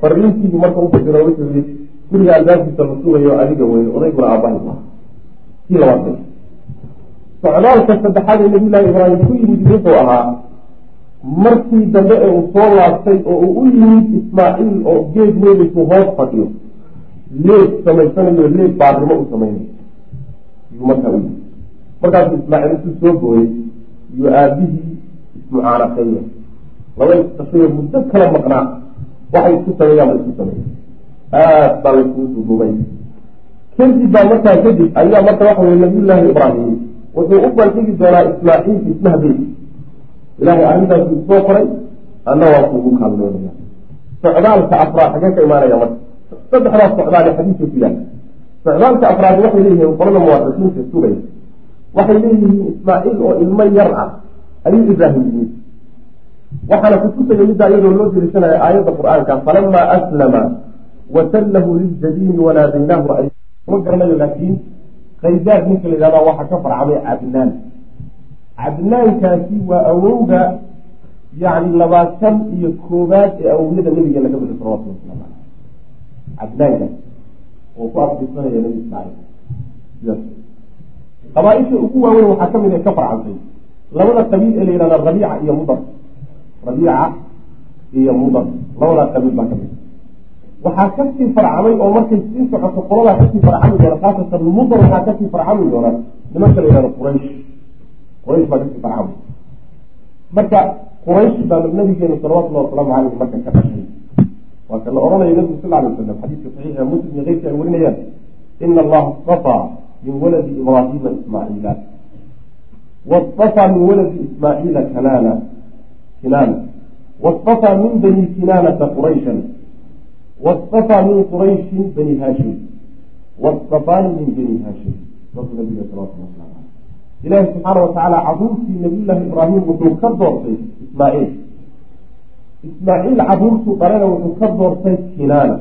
fariintiibu marka u fasiro wuxuu yihi guriga albaabkiisa la sugayo adiga weye odayguna aabbahay ma kii labaad socdaalka saddexaad ee nabiyullaahi ibraahim ku yimid wuxuu ahaa markii dambe ee uu soo laabtay oo uu u yimid ismaaciil oo geed weelisu hoos fadhiyo leeg samaysanayo leeg baarnimo u samaynayo. Yuu markaa u yimid. Markaasuu ismaaciil intuu soo gooyey yuu aabihii ismucaanaqeeya laba isdashayo muddo kala maqnaa waxay isku sameeyaan ba isku sameeya aad baa layskugu duduubay kadib baa markaa kadib ayaa marka waxa weye nabiyullaahi ibraahim wuxuu u bandhigi doonaa ismaaciil ismaha beyt ilaahay arrintaasuu isoo qoray anna waa kuugu kaalmeynaya. Socdaalka afraad xagee ka imaanaya marka. Saddexdaas socdaal ee xadiiska ku yaalla socdaalka afraad waxay leeyihiin qolada muwaxiqiinta sugay. Waxay leeyihiin ismaaciil oo ilmo yar ah ayuu ibraahim yimid waxaana kutusaya middaa iyadoo loo diriisanayo aayadda qur'aanka falamaa aslama wasallahu liljabiini wanaadaynaahu ay ma garanayo laakiin khaydaar ninka la yihahda waxaa ka farcamay cadnaan cadnaankaasi waa awowga yani labaatan iyo koobaad ee awowyada nabiga laga bixi salawatulli waslamu aleyh cadnaankaas oo ku abtirsanaya nabi ismaaciil qabaaisha ugu waaweyn waxaa ka mid a ka farcantay labada qabiil ee la yihahda rabiica iyo mudar rabiica iyo mudar labadaa qabiil baa ka mid waxaa ka sii farcamay oo markay sii socoto qoladaa ka sii farcami doona khaasatan mudar waxaa ka sii farcami doona nimanka la yihahdo quraysh. Quraysh baa ka sii farcamay. Marka quraysh baa nabigeena salawatullahi wasalaamu caleyh marka ka dhashay. Waa la odhanaya nabigu sal alay wasalam xadiiska saxiixa muslim iyo keyrka ay warinayaan ina allaha istafaa min waladi ibraahima ismaaciila wastafaa min waladi ismaaciila kanaana kinaana wastafaa min bani kinaanata qurayshan wastafaa min qurayshin bani haashim wastafaani min bani haashim nabiga salawatullah waslamu caleyh ilaahi subxaana watacaala caruurtii nabiyullaahi ibraahim wuxuu ka doortay ismaaciil. Ismaaciil caruurtuu dhalena wuxuu ka doortay kinaana.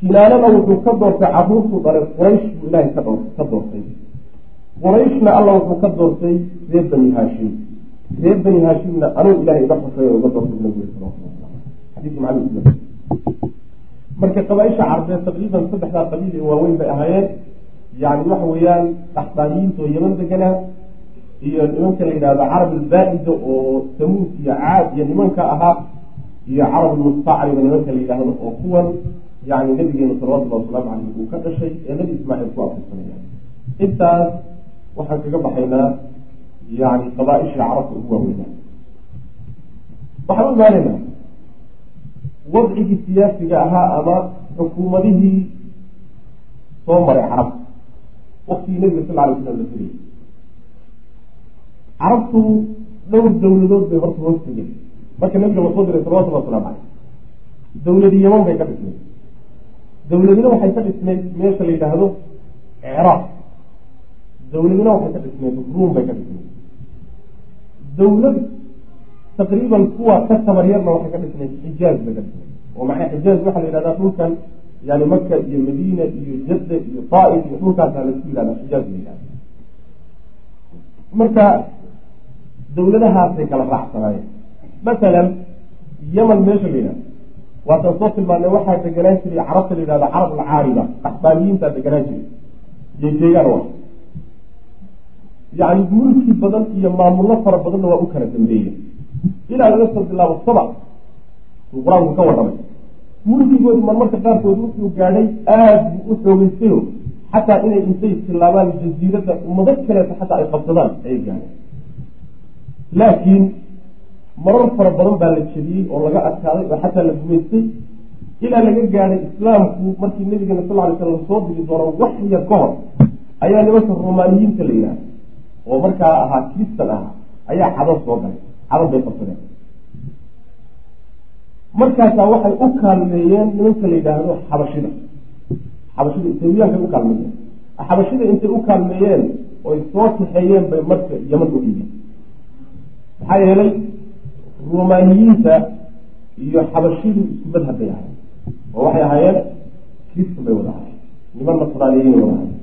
Kinaanana wuxuu ka doortay caruurtuu dhalay quraysh buu ilaahay ka doortay. Qurayshna alla wuxuu ka doortay reer bani haashim reer bani haashimna anuu ilahay iga xusay oo iga doortay nabiga salawatullah muslim. Marka qabaaisha carbeed taqriiban saddexdaa qabiil ee waaweyn bay ahaayeen. Yani waxa weeyaan dhaxdaaniyiinta oo yeman deganaa iyo nimanka la yidhahdo carab albaa-ida oo samuud iyo caad iyo nimanka ahaa iyo carab almustacriba nimanka la yidhaahdo oo kuwan yani nabigeena salawatullahi wasalaamu caleyh uu ka dhashay ee nabi ismaaciil ku afirsanaya intaas waxaan kaga baxaynaa yani qabaaisha carabta ugu waaweynaa waxaan u imaanaynaa wadcigii siyaasiga ahaa ama xukuumadihii soo maray carabta waktigii nabiga sal alay slam la firiyay carabtu dhowr dawladood bay horta hoos tegeen marka nabiga la soo diray salawatullah waslamu caleyh dawladi yaman bay ka dhisnayd dawladina waxay ka dhisnayd meesha la yidhaahdo ciraaq dawladina waxay ka dhisnayd ruum bay ka dhisnayd dawlad taqriiban kuwa ka tabaryarna waxay ka dhisnay xijaaz bay ka dhisnay oo maxay xijaaz? Waxaa la yidhahdaa dhulkan yani maka iyo madiina iyo jadda iyo daaif iyo dhulkaasaa la isku yihahda xijaaz la yihahda marka dawladahaasay kala raacsanaayeen masalan yeman meesha la yidhahda waataan soo tilmaanay waxaa deganaan jiray carabta la yidhahda carab alcaariba axbaaniyiintaa deganaan jiray. Iyo jeegaan wa yani mulki badan iyo maamullo fara badanna waa u kala dambeeya ilaa laga soo bilaabo saba uu qur'aanku ka warramay. Mulkigoodu marmarka qaarkood wuxuu gaadhay aada buu u xoogeystayo xataa inay intay tilaabaan jasiiradda ummado kaleeta xataa ay qabsadaan ayay gaadheen laakiin marar fara badan baa la jebiyey oo laga adkaaday oo xataa la gumaystay. Ilaa laga gaadhay islaamku markii nabigeena sal ly slam soo diri doono wax yar ka hor ayaa nimanka romaaniyiinta la yidhaha oo markaa ahaa kristan ahaa ayaa cadad soo galay cadad bay qabsadeen markaasaa waxay u kaalmeeyeen nimanka la yidhaahdo xabashida. Xabashida isawiyaanka u kaalmeeyeen. Xabashida intay u kaalmeeyeen oy soo kaxeeyeen bay marka yaman u dhiibeen maxaa yeelay rumaaniyiinta iyo xabashidu isku madhab bay ahayen oo waxay ahaayeen kristan bay wada ahayen niman nasraaniyiin wada ahayen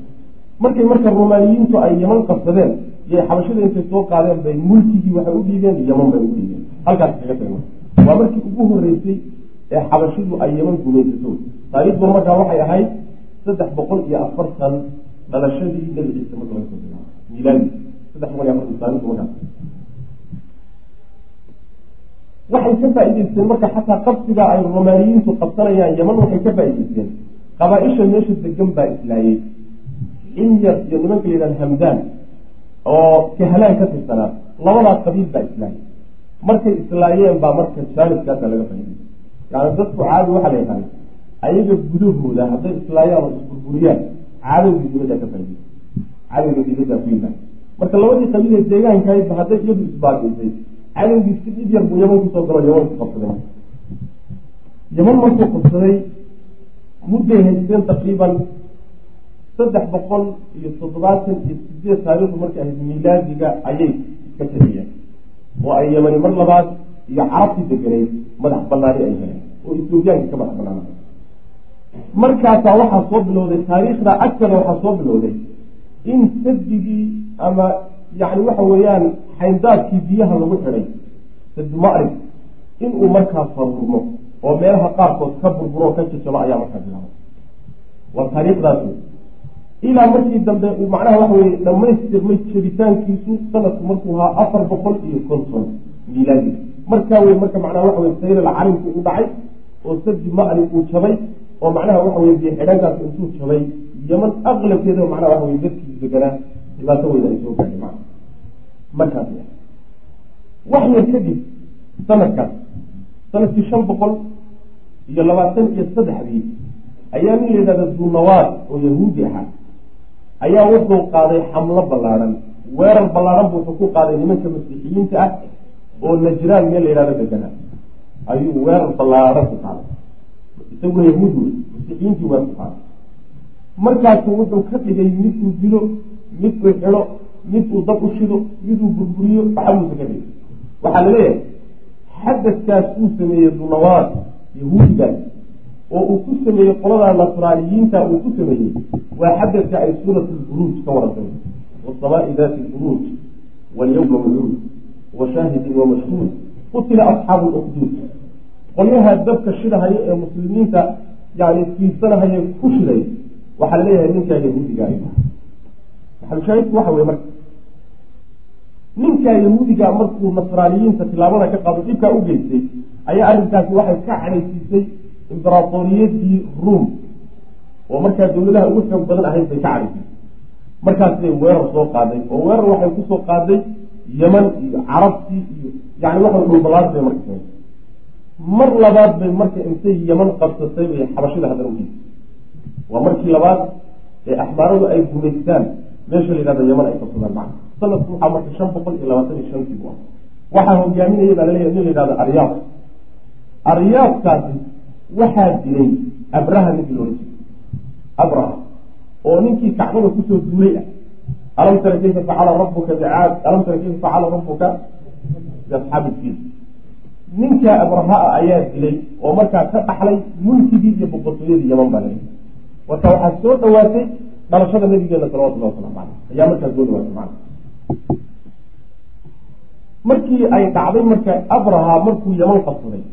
markay marka rumaaniyiintu ay yaman qabsadeen yay xabashida intay soo qaadeen bay mulkigii waxay u dhiibeen yaman bay u dhiibeen. Halkaas kaga tagma waa markii ugu horeysay ee xabashidu ay yaman gumaysato taariikhduna markaa waxay ahayd saddex boqol iyo afartan dhalashadii nebi ciise marka laga soo bilaabo milaadi. Saddex boqol iyo afartan taarikhdu markaas waxay ka faa-iideysteen marka xataa qabsiga ay romaaniyiintu qabsanayaan yaman waxay ka faa-iideysteen meesha degan baa islaayey inyar iyo nimanka la hamdaan oo kahlaan ka tirsanaa. Labadaa qabiil baa islaayay markay islaayeen baa marka jaaniskaasa laga faaidey yani dadku caadi waxaa la yaqaana ayaga gudahooda hadday islaayaan oo isburburiyaan cadowgii dibaddaa ka faaidey cadowga dibaddaa ku yimaad marka labadii qabiilee deegaankaydba hadday iyadu isbaabiisay cadowgii si dhib yar buu yaman ku soo galo yaman ku qabsaday. Yaman markuu qabsaday mudday haysteen taqriiban saddex boqol iyo toddobaatan iyo sideed taariikhdu markay ahayd milaadiga ayay iska taliyeen oo ay yamani mar labaad iyo carabtii deganayd madax banaani ay heleen oo ethoobiyaanka ka madax banaana markaasaa waxaa soo bilowday taariikhda agtada waxaa soo bilowday in sadigii ama yani waxa weeyaan xayndaadkii biyaha lagu xidhay sadi macrib inuu markaa faruurmo oo meelaha qaarkood ka burburo ka jajabo ayaa markaa bilaabay. Waa taariikhdaas ilaa markii dambe macnaha waxa weye dhamaystirmay jabitaankiisu sanadku markuu ahaa afar boqol iyo konton milaadi. Markaa wey marka macnaha waxa weye saylal calimku u dhacay oo sadi ma'ri uu jabay oo macnaha waxa weye biyo intuu jabay yaman aqlabkeeda macnaha waxa weye dadkii deganaa dhibaato weyn ay soo gaadhay macna markaas wax yar kadib sanadkaas sannadkii shan boqol iyo labaatan iyo saddexdii ayaa nin la yidhahda dunawaad oo yahuudi ahaa ayaa wuxuu qaaday xamlo ballaadhan weerar ballaadhan buu wuxuu ku qaaday nimanka masiixiyiinta ah oo najraan meel la yidhahdo deganaa ayuu weerar ballaadhan ku qaaday. Isaguna yahuud wey masiixiyiintii weer ku qaaday. Markaasu wuxuu ka dhigay mid uu dilo mid uu xidho mid uu dab u shido mid uu burburiyo waxabuusa ka dhigay. Waxaa la leeyahay xadadkaas uu sameeyey dunawaad yahuudigaas oo uu ku sameeyey qolada nasraaniyiinta uu ku sameeyey waa xadadka ay suurat lburuuj ka warantay wasamaai daati lburuuj walyawma maluud wa shaahidin wamashhuud qutila asxaabu lukduud qolyaha dabka shidahaya ee muslimiinta yani fiirsanahaya ku shiday waxaa la leeyahay ninkaa yahuudiga ay maxalushaahidku waxa weye marka ninkaa yahuudiga markuu nasraaniyiinta tilaabada ka qaado dhibkaa u geystay ayaa arrinkaasi waxay ka cadhaysiisay imberatoriyadii ruom oo markaa dawladaha ugu xoog badan ahayd bay ka cadhaysisay markaasbay weerar soo qaaday. Oo weerar waxay ku soo qaaday yeman iyo carabtii iyo yani waxa dhulbalaad bay marka samay mar labaad bay marka intay yeman qabsatay bay xabashida haddana ugeysay waa markii labaad ee axmaaradu ay gumaystaan meesha la yihahdo yeman ay qabsadaan macna. Sanadku waxaa marka shan boqol iyo labaatan iyo shantii bu ah. Waxaa hogaaminaya baa laleeyahy nin la yihahdo aryaab aryaabkaasi waxaa jiray abraha ninkii loohan jiray abraha oo ninkii kacbada ku soo duulay ah. Alam tara kayfa facala rabuka bicaad alam tara kayfa facala rabuka biasxaabi ilfiil ninkaa abraha-a ayaa dilay oo markaa ka dhaxlay mulkigii iyo boqortooyadii yaman baa layihi marka waxaa soo dhawaatay dhalashada nabigeena salawatullahi waslamu caleyh ayaa markaa soo dhawaatay macana markii ay dhacday marka abraha markuu yaman qabsaday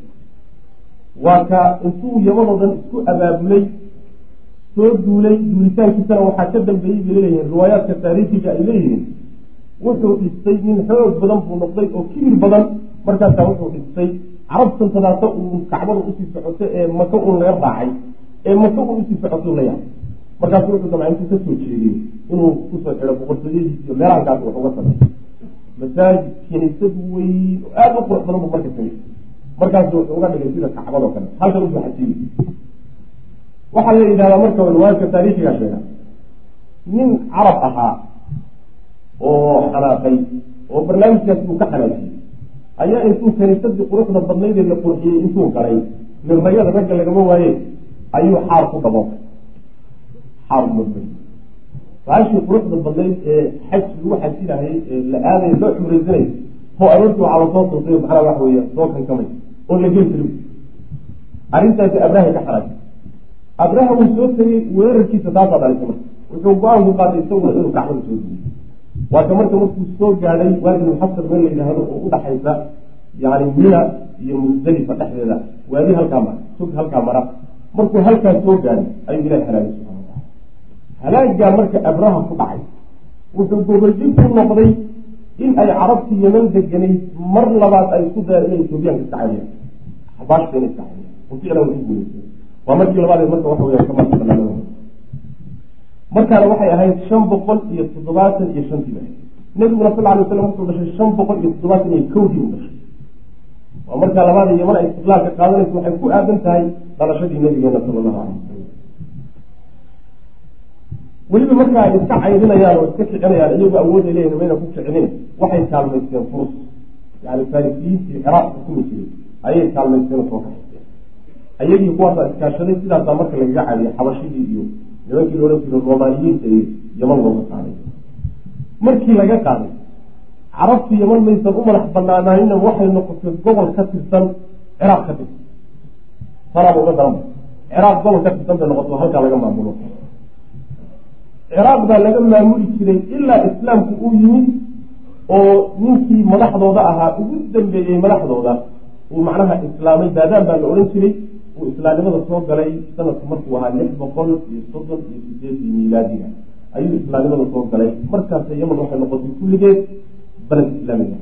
waa ka intuu yaman oo dhan isku abaabulay soo duulay duulitaankiisana waxaa ka dambeeyey bay leeyihiin riwaayaadka taariikhiga ay leeyihiin wuxuu dhistay nin xoog badan buu noqday oo kibir badan markaasaa wuxuu dhistay. Carabtan tadaata uu kacbada u sii socoto ee maka un laga raacay ee maka un u sii socoto la yaab markaasu wuxuu damca ka soo jeediyo inuu ku soo xidho boqortooyadiis iyo meelahankaas wax uga sameey masaajid kiniisad weyn oo aada u qurux badan buu marka samey markaasu wuxuu uga dhigay sida kacbadoo kale. Halkan u soo xasiibi. Waxaa la yidhahdaa marka riwaayadka taariikhiga sheega. Nin carab ahaa oo xanaaqay oo barnaamijkaas uu ka xanaajiyey ayaa intuu kaniisadii quruxda badnayd ee la qurxiyey intuu galay min rayada ragga lagama waaye ayuu xaar ku dhabootay xaar umabay baashii quruxda badnayd ee xaj lagu xajinayay ee la aadaya loo cumraysanay oo aroortii waxaa la soo suuqiyo macnaa waxa weeye soo kankamay oo la geli jirin arrintaasi abraha ka xanaajay abraha wuu soo tegey weerarkiisa taasaa dhalisay marka wuxuu go'aanku qaatay isaguna inuu kacbada soo duuyo waaka marka markuu soo gaadhay waadi muxasar meel la yidhaahdo oo udhaxaysa yani mina iyo musdalifa dhexdeeda. Waadi halkaa mara sug halkaa mara. Markuu halkaa soo gaadhay ayuu ilahi halaagay subxana wataala halaagaa marka abraha ku dhacay wuxuu gobojin ku noqday in ay carabtii yeman deganayd mar labaad ay isku dayaan inay etoobiyaanka iska cadiyaan xabaashka inay iska ku guuleysay waa markii labaadee marka waxa weya kamarka banaanada markaana waxay ahayd shan boqol iyo toddobaatan iyo shantiiba nabiguna sal alay waslam wuxuu dhashay shan boqol iyo toddobaatan iyo kowdii u dhashay. Waa markaa labaada yaman ay istiqlaalka qaadanaysa waxay ku aadan tahay dhalashadii nabigeena sala allahu alay wasalam weliba marka iska caydinayaan oo iska kicinayaan iyagoo awooday leeyihiin mayna ku kicinin waxay kaalmaysteen furus yani farisiyiintii ciraaq xukumi jiray ayay kaalmaysteen oo soo kaxaysteen ayagii kuwaasaa iskaashaday sidaasaa marka lagaga caadiyay xabashidii iyo nimankii loodhan jiray romaaniyiinta iyo yaman looga qaaday markii laga qaaday carabtu yaman maysan u madax banaanaanina waxay noqotay gobol ka tirsan ciraaq ka tirsan sanaaba uga daran ciraaq gobol ka tirsan bay noqoto halkaa laga maamulo ciraaq baa laga maamuli jiray ilaa islaamku uu yimid oo ninkii madaxdooda ahaa ugu dambeeyey madaxdooda uu macnaha islaamay baadaan baa la odhan jiray uu islaamnimada soo galay sanadku markuu ahaa lix boqol iyo soddon iyo sideedii miilaadiga ayuu islaamnimada soo galay. Markaas yaman waxay noqotay kulligeed baled islaamiga.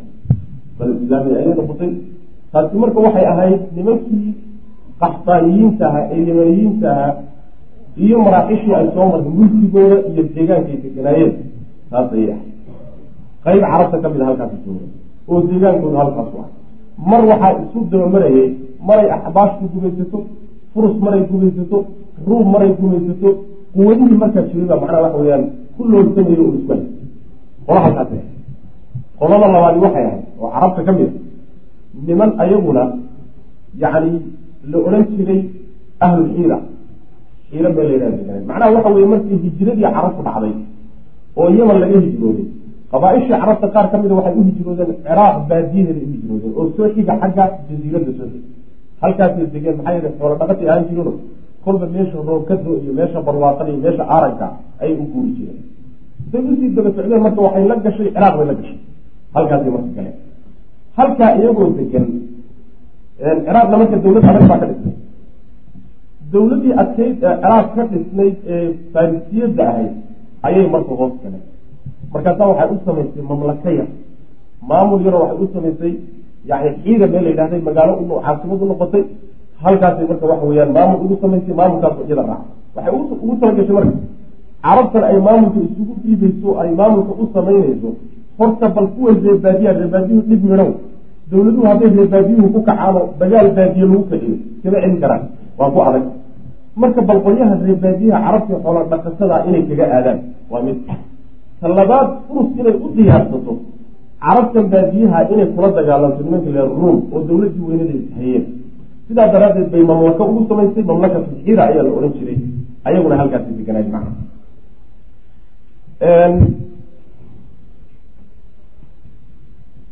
Baled islaamiga ayay noqotay. Taasi marka waxay ahayd nimankii qaxtaaniyiinta ahaa ee yamaniyiinta ahaa iyo maraaxishii ay soo martay mulkigooda iyo deegaankay deganaayeen taas ayay ahayd qayb carabta ka mid a halkaasi jooga oo deegaankooda halkaas u ah. Mar waxaa isu dabamarayay maray axbaashku gumaysato furus maray gumaysato ruum maray gumaysato quwadihii markaa jiray baa macnaha waxa weyaan ku loolsamayo oo isku hay qola halkaasi qolada labaadi waxay ahayd oo carabta ka mid a niman ayaguna yacni la odhan jiray ahlu xiira. Xiira la yidhaha deganay macnaha waxa weye markii hijiradii carabku dhacday oo yaman laga hijrooday qabaaishii carabta qaar ka mida waxay u hijroodeen ciraaq baadiyaheeda u hijroodeen oo soo xiga xagga jaziiradda soo xiga. Halkaasay degeen maxaa yeele xoolo dhaqatay ahaan jirino kolba meesha roobkado iyo meesha barwaaqada iyo meesha aaranka ayay u guuri jireen. Say u sii daba socdeen marka waxay la gashay ciraaq bay la gashay. Halkaasay marka galeen halkaa iyagoo degan ciraaqna marka dawlad adag baa ka dhisnay dawladdii adkayd ee ciraaq ka dhisnayd ee farisiyadda ahayd ayay marka hoos galeen markaasaa waxay u samaysay mamlaka yar. Maamul yaroo waxay u samaysay yani xiira meel la yidhahday magaalo caasimad u noqotay. Halkaasay marka waxa weyaan maamul ugu samaysay maamulkaas iyada raac. Waxay ugu talagashay marka carabtan ay maamulka isugu dhiibayso ay maamulka u samaynayso horta bal kuwa reebaadiya reebaadiyuhu dhib midhow dawladuhu hadday reebaadiyuhu ku kacaano dagaal baadiye lagu kiciyo kama celin karaan. Waa ku adag. Marka bal qolyaha reebaadiyaha carabta xoola dhaqatada inay kaga aadaan waa mid talabaad furus inay u diyaarsato. Carabtan baadiyaha inay kula dagaalanto nimanka le ruum oo dawladdii weynada ishayeen sidaa daraaddeed bay mamlaka ugu samaysay mamlakatu xiira ayaa la odhan jiray ayaguna halkaasi deganaay macna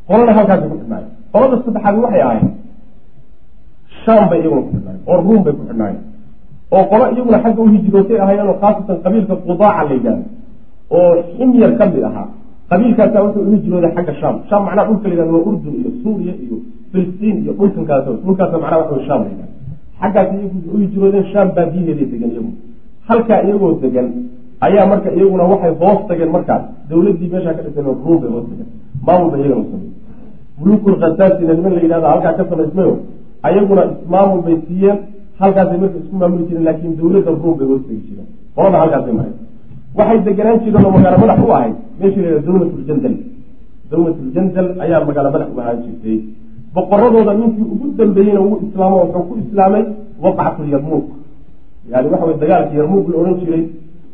qolana halkaasi ku xidhnaayo qolada saddexaad waxay ahayd shaam bay iyaguna ku xidhnaayeen oo ruum bay ku xidhnaayeen. Oo qolo iyaguna xagga u hijrootay ahaayeen oo khaasatan qabiilka qudaaca la yidhahdo oo ximyar ka mid ahaa. Qabiilkaasaa wuxuu u hijrooday xagga shaam. Shaam macnaha dhulka la yihahdo waa urdun iyo suuriya iyo filistiin iyo dhulkankaas dhulkaasa macnaha waxa shaam la yidhahdo xaggaas iyagu u hijroodeen shaam baadiyaheeday degan iyagu. Halkaa iyagoo degan ayaa marka iyaguna waxay hoos tageen markaas. Dawladdii meeshaa ka dhiseen ruum bay hoos tageen. Maamul bay iyagana samey mulukul khasaasina niman la yidhahdo halkaa ka samaysmayo ayaguna ismaamul bay siiyeen. Halkaasay marka isku maamuli jireen laakiin dawladda ruum bay hoos tegi jireen. Qolada halkaasay mareen waxay deganaan jireen oo magaalo madax u ahayd yidhahdo dawlatljandal dawlatljandal ayaa magaalo madax u ahaan jirtay boqoradooda ninkii ugu dambeeyeyna wuu islaamo wuxuu ku islaamay waqcatu yarmuuk yani waxa wey dagaalkii yarmuuk la odhan jiray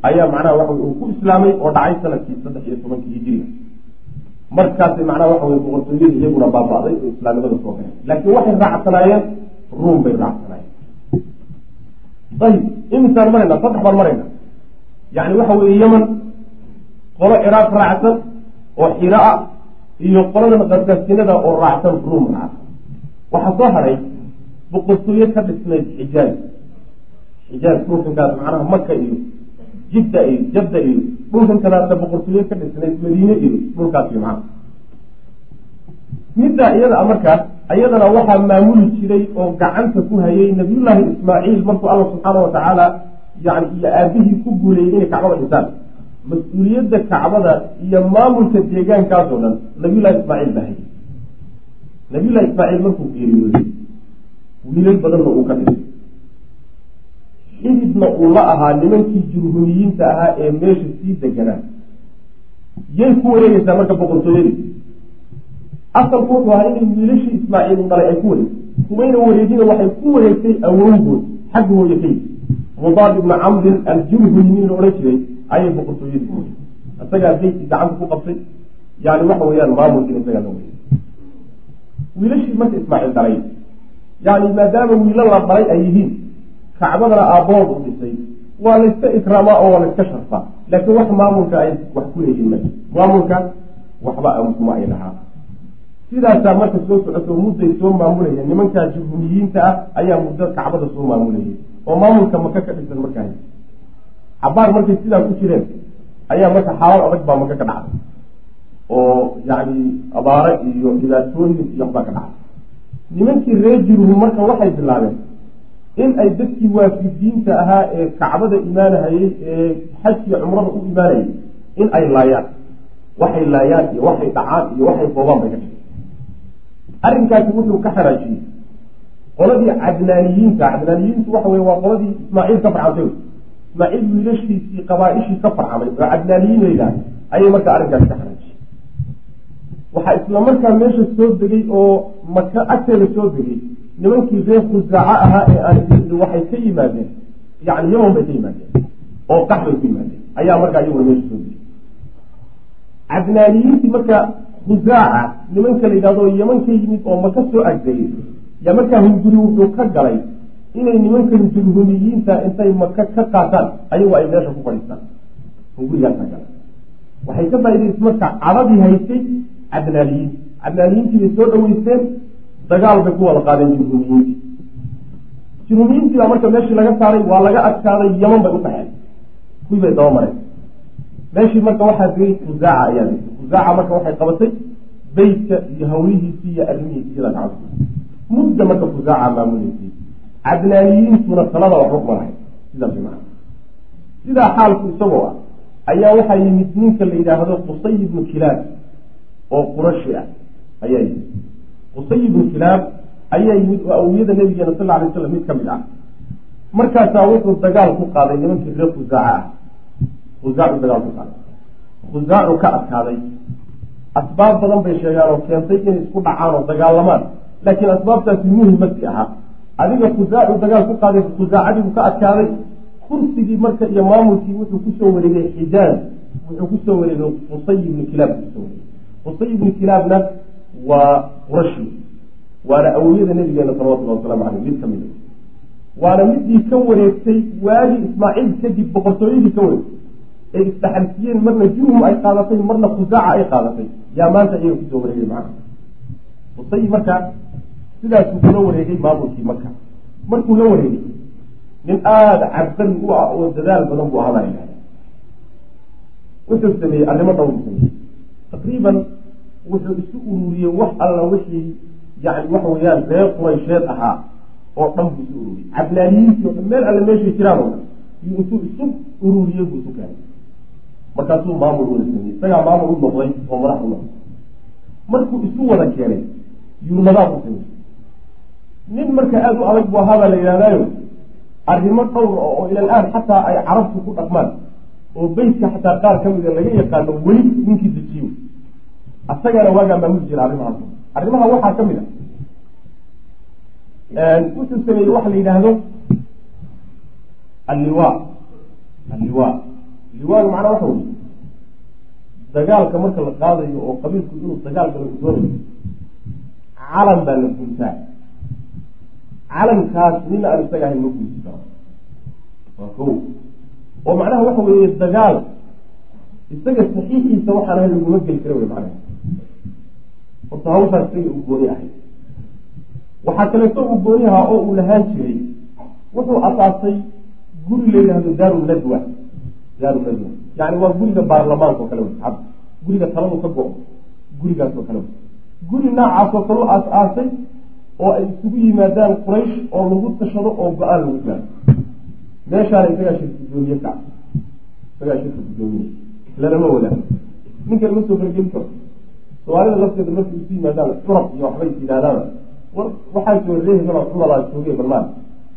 ayaa macnaha waxa uu ku islaamay oo dhacay sannadkii saddex iyo tobankii hijiriga markaasi macnaha waxa wey boqortooyadii iyaguna baaba'day oo islaamnimada soo galeen laakiin waxay raacsanaayeen ruum bay raacsanaayeen ayib. Imisaan marayna saddex baan marayna yani waxa weeye yeman qolo ciraaq raacsan oo xira ah iyo qoladan qasaasinada oo raacsan ruum raacsan. Waxaa soo hadhay boqortooye ka dhisnayd xijaaj xijaaj dhulkankaas macnaha maka iyo jidda iyo jadda iyo dhulkan kadaasa boqortooye ka dhisnayd madiine iyo dhulkaas iyo macnaha. Middaa iyada markaas iyadana waxaa maamuli jiray oo gacanta ku hayay nabiyullaahi ismaaciil markuu alla subxaana watacaala yani iyo aabihii ku guuleeyey inay kacbada dhisaan mas'uuliyadda kacbada iyo maamulka deegaankaas oo dhan nabiyullahi ismaaciil baa hayay. Nabiyullahi ismaaciil markuu geeriyooday wiilal badanna uu ka dhigay. Xididna uu la ahaa nimankii jurhumiyiinta ahaa ee meesha sii deganaa yay ku wareegeysaa marka boqortooyadii asalku wuxuu ahaa inay wiilashii ismaaciil u dhalay ay ku wareegtay. Kumayna wareegina waxay ku wareegtay awowgood xagga hooye mudaad ibna camrin aljurhumi la odhan jiray ayay boqortooyadii isagaa beydkii gacanta ku qabtay yani waxa weeyaan maamulkiina isagaa la wareegay wiilashii marka ismaaciil dhalay yani maadaama wiilo la dhalay ay yihiin kacbadana aabbahood u dhisay. Waa layska ikraamaa oo waa layska sharfaa laakiin wax maamulka ay wax ku leeyihiin ma maamulka waxba kuma ay lahaa. Sidaasaa marka soo socoto mudday soo maamulayeen nimankaa jurhumiyiinta ah ayaa muddo kacbada soo maamulayay oo maamulka maka ka dhisan markaa cabaar markay sidaa ku jireen ayaa marka xaalad adag baa maka ka dhacday. Oo yacni abaare iyo dhibaatooyin iyo waxbaa ka dhacday. Nimankii reer jurhum marka waxay bilaabeen in ay dadkii waafidiinta ahaa ee kacbada imaanahayey ee xajkiiyo cumrada u imaanayay in ay laayaan. Waxay laayaan iyo waxay dhacaan iyo waxay boobaan bay ka dhigay arrinkaasi wuxuu ka xaraajiyey qoladii cadnaaniyiinta cadnaaniyiintu waxa wey waa qoladii ismaaciil ka farcantay ismaaciil wiilashiisii qabaa-ishii ka farcamay oo cadnaaniyiin la yidhaah ayay markaa arrinkaasi ka xaraajiyey waxaa isla markaa meesha soo degay oo maka agteeda soo degay nimankii reer khusaaco ahaa ee aan waxay ka yimaadeen yani yaman bay ka yimaadeen oo qax bay ku yimaadeen. Ayaa markaa iyaguna meesha soo degay. Cadnaaniyiintii marka khusaaca nimanka la yidhahdo yaman ka yimid oo maka soo agdegay yaa markaa hunguri wuxuu ka galay inay nimankan jurhumiyiinta intay maka ka qaataan ayagu ay meesha ku fadhiistaan. Hungurigaasaa galay. Waxay ka faaidaysa marka cadadii haysay cadnaaniyiin cadnaaniyiintii bay soo dhaweysteen dagaal bay ku wada qaadeen jurhumiyiintii jurhumiyiintii baa marka meeshii laga saaray waa laga adkaaday yaman bay u qaxeen kuwii bay daba mareen. Meeshii marka waxaa degay khusaaca ayaa khusaaca marka waxay qabatay beytka iyo hawlihiisii iyo arrimihiisi iyada gacanta mudda marka khusaaca maamuleysay cadnaaniyiintuna talada waxba kuma lahayd sidaas maa sidaa xaalku isagoo ah ayaa waxaa yimid ninka la yidhaahdo qusay ibnu kilaab oo qurashi ah ayaa yimid. Qusay ibnu kilaab ayaa yimid oo awiyada nabigeena sal alay slam mid ka mid ah. Markaasaa wuxuu dagaal ku qaaday nimankii reer khusaaca ah. Khusaacu dagaal ku qaaday. Khusaacu ka adkaaday. Asbaab badan bay sheegaan oo keentay inay isku dhacaan oo dagaalamaan laakiin asbaabtaasi muhimasi ahaa adiga khusaacu dagaal ku qaaday khusaacadiibuu ka adkaaday kursigii marka iyo maamulkii wuxuu ku soo wareegay xijaaz. Wuxuu ku soo wareegay qusay ibnu kilaab ku soo wareegay. Qusay ibnu kilaabna waa qurashi waana awliyada nabigeena salawatullahi wasalaamu caleyh mid ka mid a waana midii ka wareegtay waagii ismaaciil kadib boqortooyadii ka wareegtay. Ay isdaxalsiyeen marna jurhum ay qaadatay marna khusaaca ay qaadatay. Yaa maanta iyaga ku soo wareegay macana qusay marka sidaasuu kula wareegay maamulkii maka markuu la wareegay nin aada cabqari u ah oo dadaal badan buu ahaabaa wuxuu sameeyey arrimo dhowr sameeyey taqriiban wuxuu isu ururiyey wax alla wixii yani waxa weeyaan reer quraysheed ahaa oo dhan buu isu ururiyey cablaaliyiintii o dhan meel alle meeshay jiraan oo dhan intuu isu ururiyey buu isu keenay. Markaasuu maamul wada sameeyey. Isagaa maamul u noqday oo madax u noqday. Markuu isu wada keenay yuu nadaam u sameeyey nin marka aada u adag buu ahaabaa la yidhahdaayo arrimo dhowr oo ilal aan xataa ay carabtu ku dhaqmaan oo beytka xataa qaar ka mida laga yaqaano weli ninkii dejiyo asagana waagaa maamuli jira arrimahaas. Arrimaha waxaa ka mid a wuxuu sameeyey waxa la yidhaahdo alliwa. Alliwa. Liwaaga macnaa waxa wey dagaalka marka la qaadayo oo qabiilku inuu dagaal galo u doonayo calan baa la guntaa calankaas nina aan isaga ahayn ma gunti karo. Waa ko oo macnaha waxa weeye dagaal. Isaga saxiixiisa waxaan ahayn laguma geli kara wey macnaha. Horta hawshaas isaga uu gooni ahay. Waxaa kaleeto uu gooni ahaa oo uu lahaan jiray wuxuu asaasay guri la yidhahdo daaru nadwa. Daaru nadwa. Yani waa guriga baarlamaanka oo kale wey guriga taladu ka go-o gurigaas oo kale wey guri noocaas oo kale u aas-aasay oo ay isugu yimaadaan quraysh oo lagu tashado oo go'aan lagu gaaro. Meeshaana isagaa shirka guddoomiye ka isagaa shirka guddoomiye lalama wadaago ninkan ma soo fargelin karo soomaalida lafteeda markay isu yimaadaan curab iyo waxbay is yidhaahdaan war waxaa soo reehgalo curadaa jooge balmaan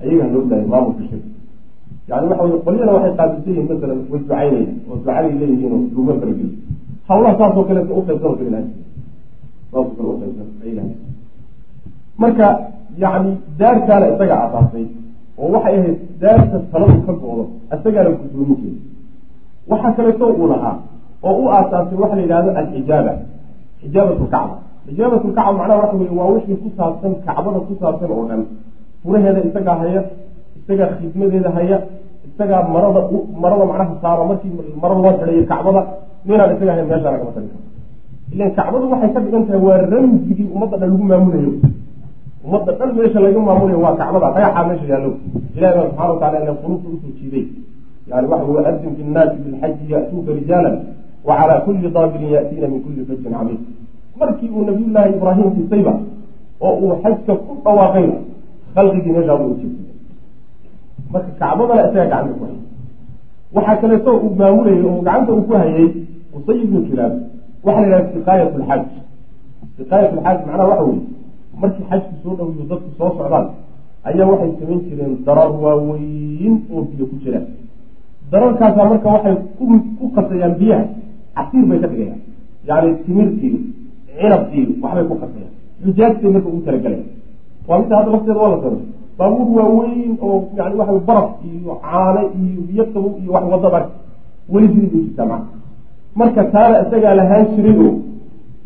ayaga loo daayay maamulka shirka yani waxa wey qolyana waxay qaabilsan yihiin masalan way ducaynaya oo ducaday leeyihiin oo laguma fargeli hawlaha saasoo kaleeto uqaybsan kale ilaha saasoo kale uqaybsan ayaga marka yani daartaana isaga asaasay oo waxay ahayd daarta taladu ka go-do isagaana guddoominkeeda waxaa kaleeto uu lahaa oo u aasaasay waxa la yidhahdo alxijaaba xijaabat lkacba xijaabat lkacba macnaha waxa wey waa wixii ku saabsan kacbada ku saabsan oo dhan. Furaheeda isagaa haya isagaa khidmadeeda haya isagaa marada marada macnaha saara markii marada loo xidhayo kacbada ninaan isaga ahayn meeshaa lagama tali karo. Ilan kacbadu waxay ka dhigan tahay waa ramsigii ummadda dhan lagu maamulayo ummadda dhan meesha laga maamulayo waa kacbada. Dhagaxaa meesha yaallo ilahi baa subxana watacala ila quluubta u soo jiiday yani waxa wey adin fi nnaasi bilxaji ya'tuuka rijaalan wa kulli daabirin ya'tiina min kulli fajin camiiq markii uu nabiyullaahi ibraahim dhisayba oo uu xajka ku dhawaaqayna khalqigii meeshaa buu ujeeday marka kacbadana isaga gacanta ku hayay. Waxaa kaleeto uu maamulayay oo gacanta uu ku hayay qusay ibnu kilaab. Waxaa la yidhaha siqaayat lxaaj siqaayat lxaaj macnaha waxa weye markii xajku soo dhawiyo dadku soo socdaan ayaa waxay samayn jireen darar waaweyn oo biyo ku jiraan. Dararkaasaa marka waxay ku qasayaan biyaha casiir bay ka dhigayaan. Yani timirtiiyo cinabkiiyo waxbay ku qasayaan xujaajtay marka ugu talagalaya waa midda hadda lafteeda waa la samay baabuur waaweyn oo yani waxa baraf iyo caane iyo biyo qabow iyo wax waddada weli sidii bay jirtaa maa marka taana isagaa lahaan jiray oo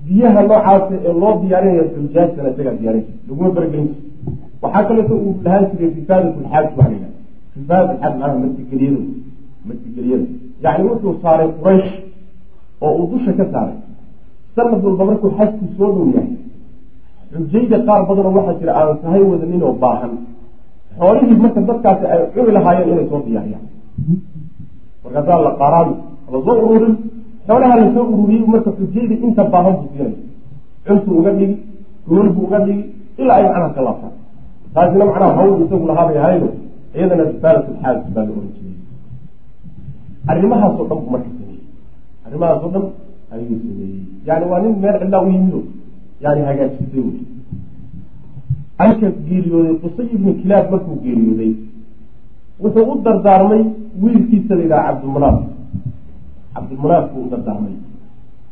biyaha noocaasa ee loo diyaarinaya xujaajtana isagaa diyaarin jir laguma baragelin jir waxaa kaleeto uu lahaan jiray rifaadat lxaaj waa la yidhaha rifaadat lxaaj macnaha martigeliyada martigeliyada yacni wuxuu saaray quraysh oo uu dusha ka saaray. Sanad walba markuu xajku soo dhow yahay xujayda qaar badanoo waxaa jira aan sahay wadanin oo baahan. Xoolihii marka dadkaasi ay cuni lahaayeen inay soo diyaariyaan. Markaasaa la qaaraabi la soo ururin xoolaha la soo ururiyey marka xujayda inta baahan buu siinay cuntuu uga dhigi buu uga dhigi ilaa ay macnaha ka taasina macnaha hawl isagu lahaabay ahaydo iyadana risaalat lxaaj baa la oran jiray. Arrimahaasoo dhan buu marka sameeyey. Arrimahaasoo dhan ayuu sameeyey. Yani waa nin meel cidlaa u yimido yani hagaajisay wy halka geeriyooday qusay ibnu kilaab markuu geeriyooday wuxuu u dardaarmay wiilkiisa la yidhaha cabdilmunaaf cabdilmunaaf buu u dardaarmay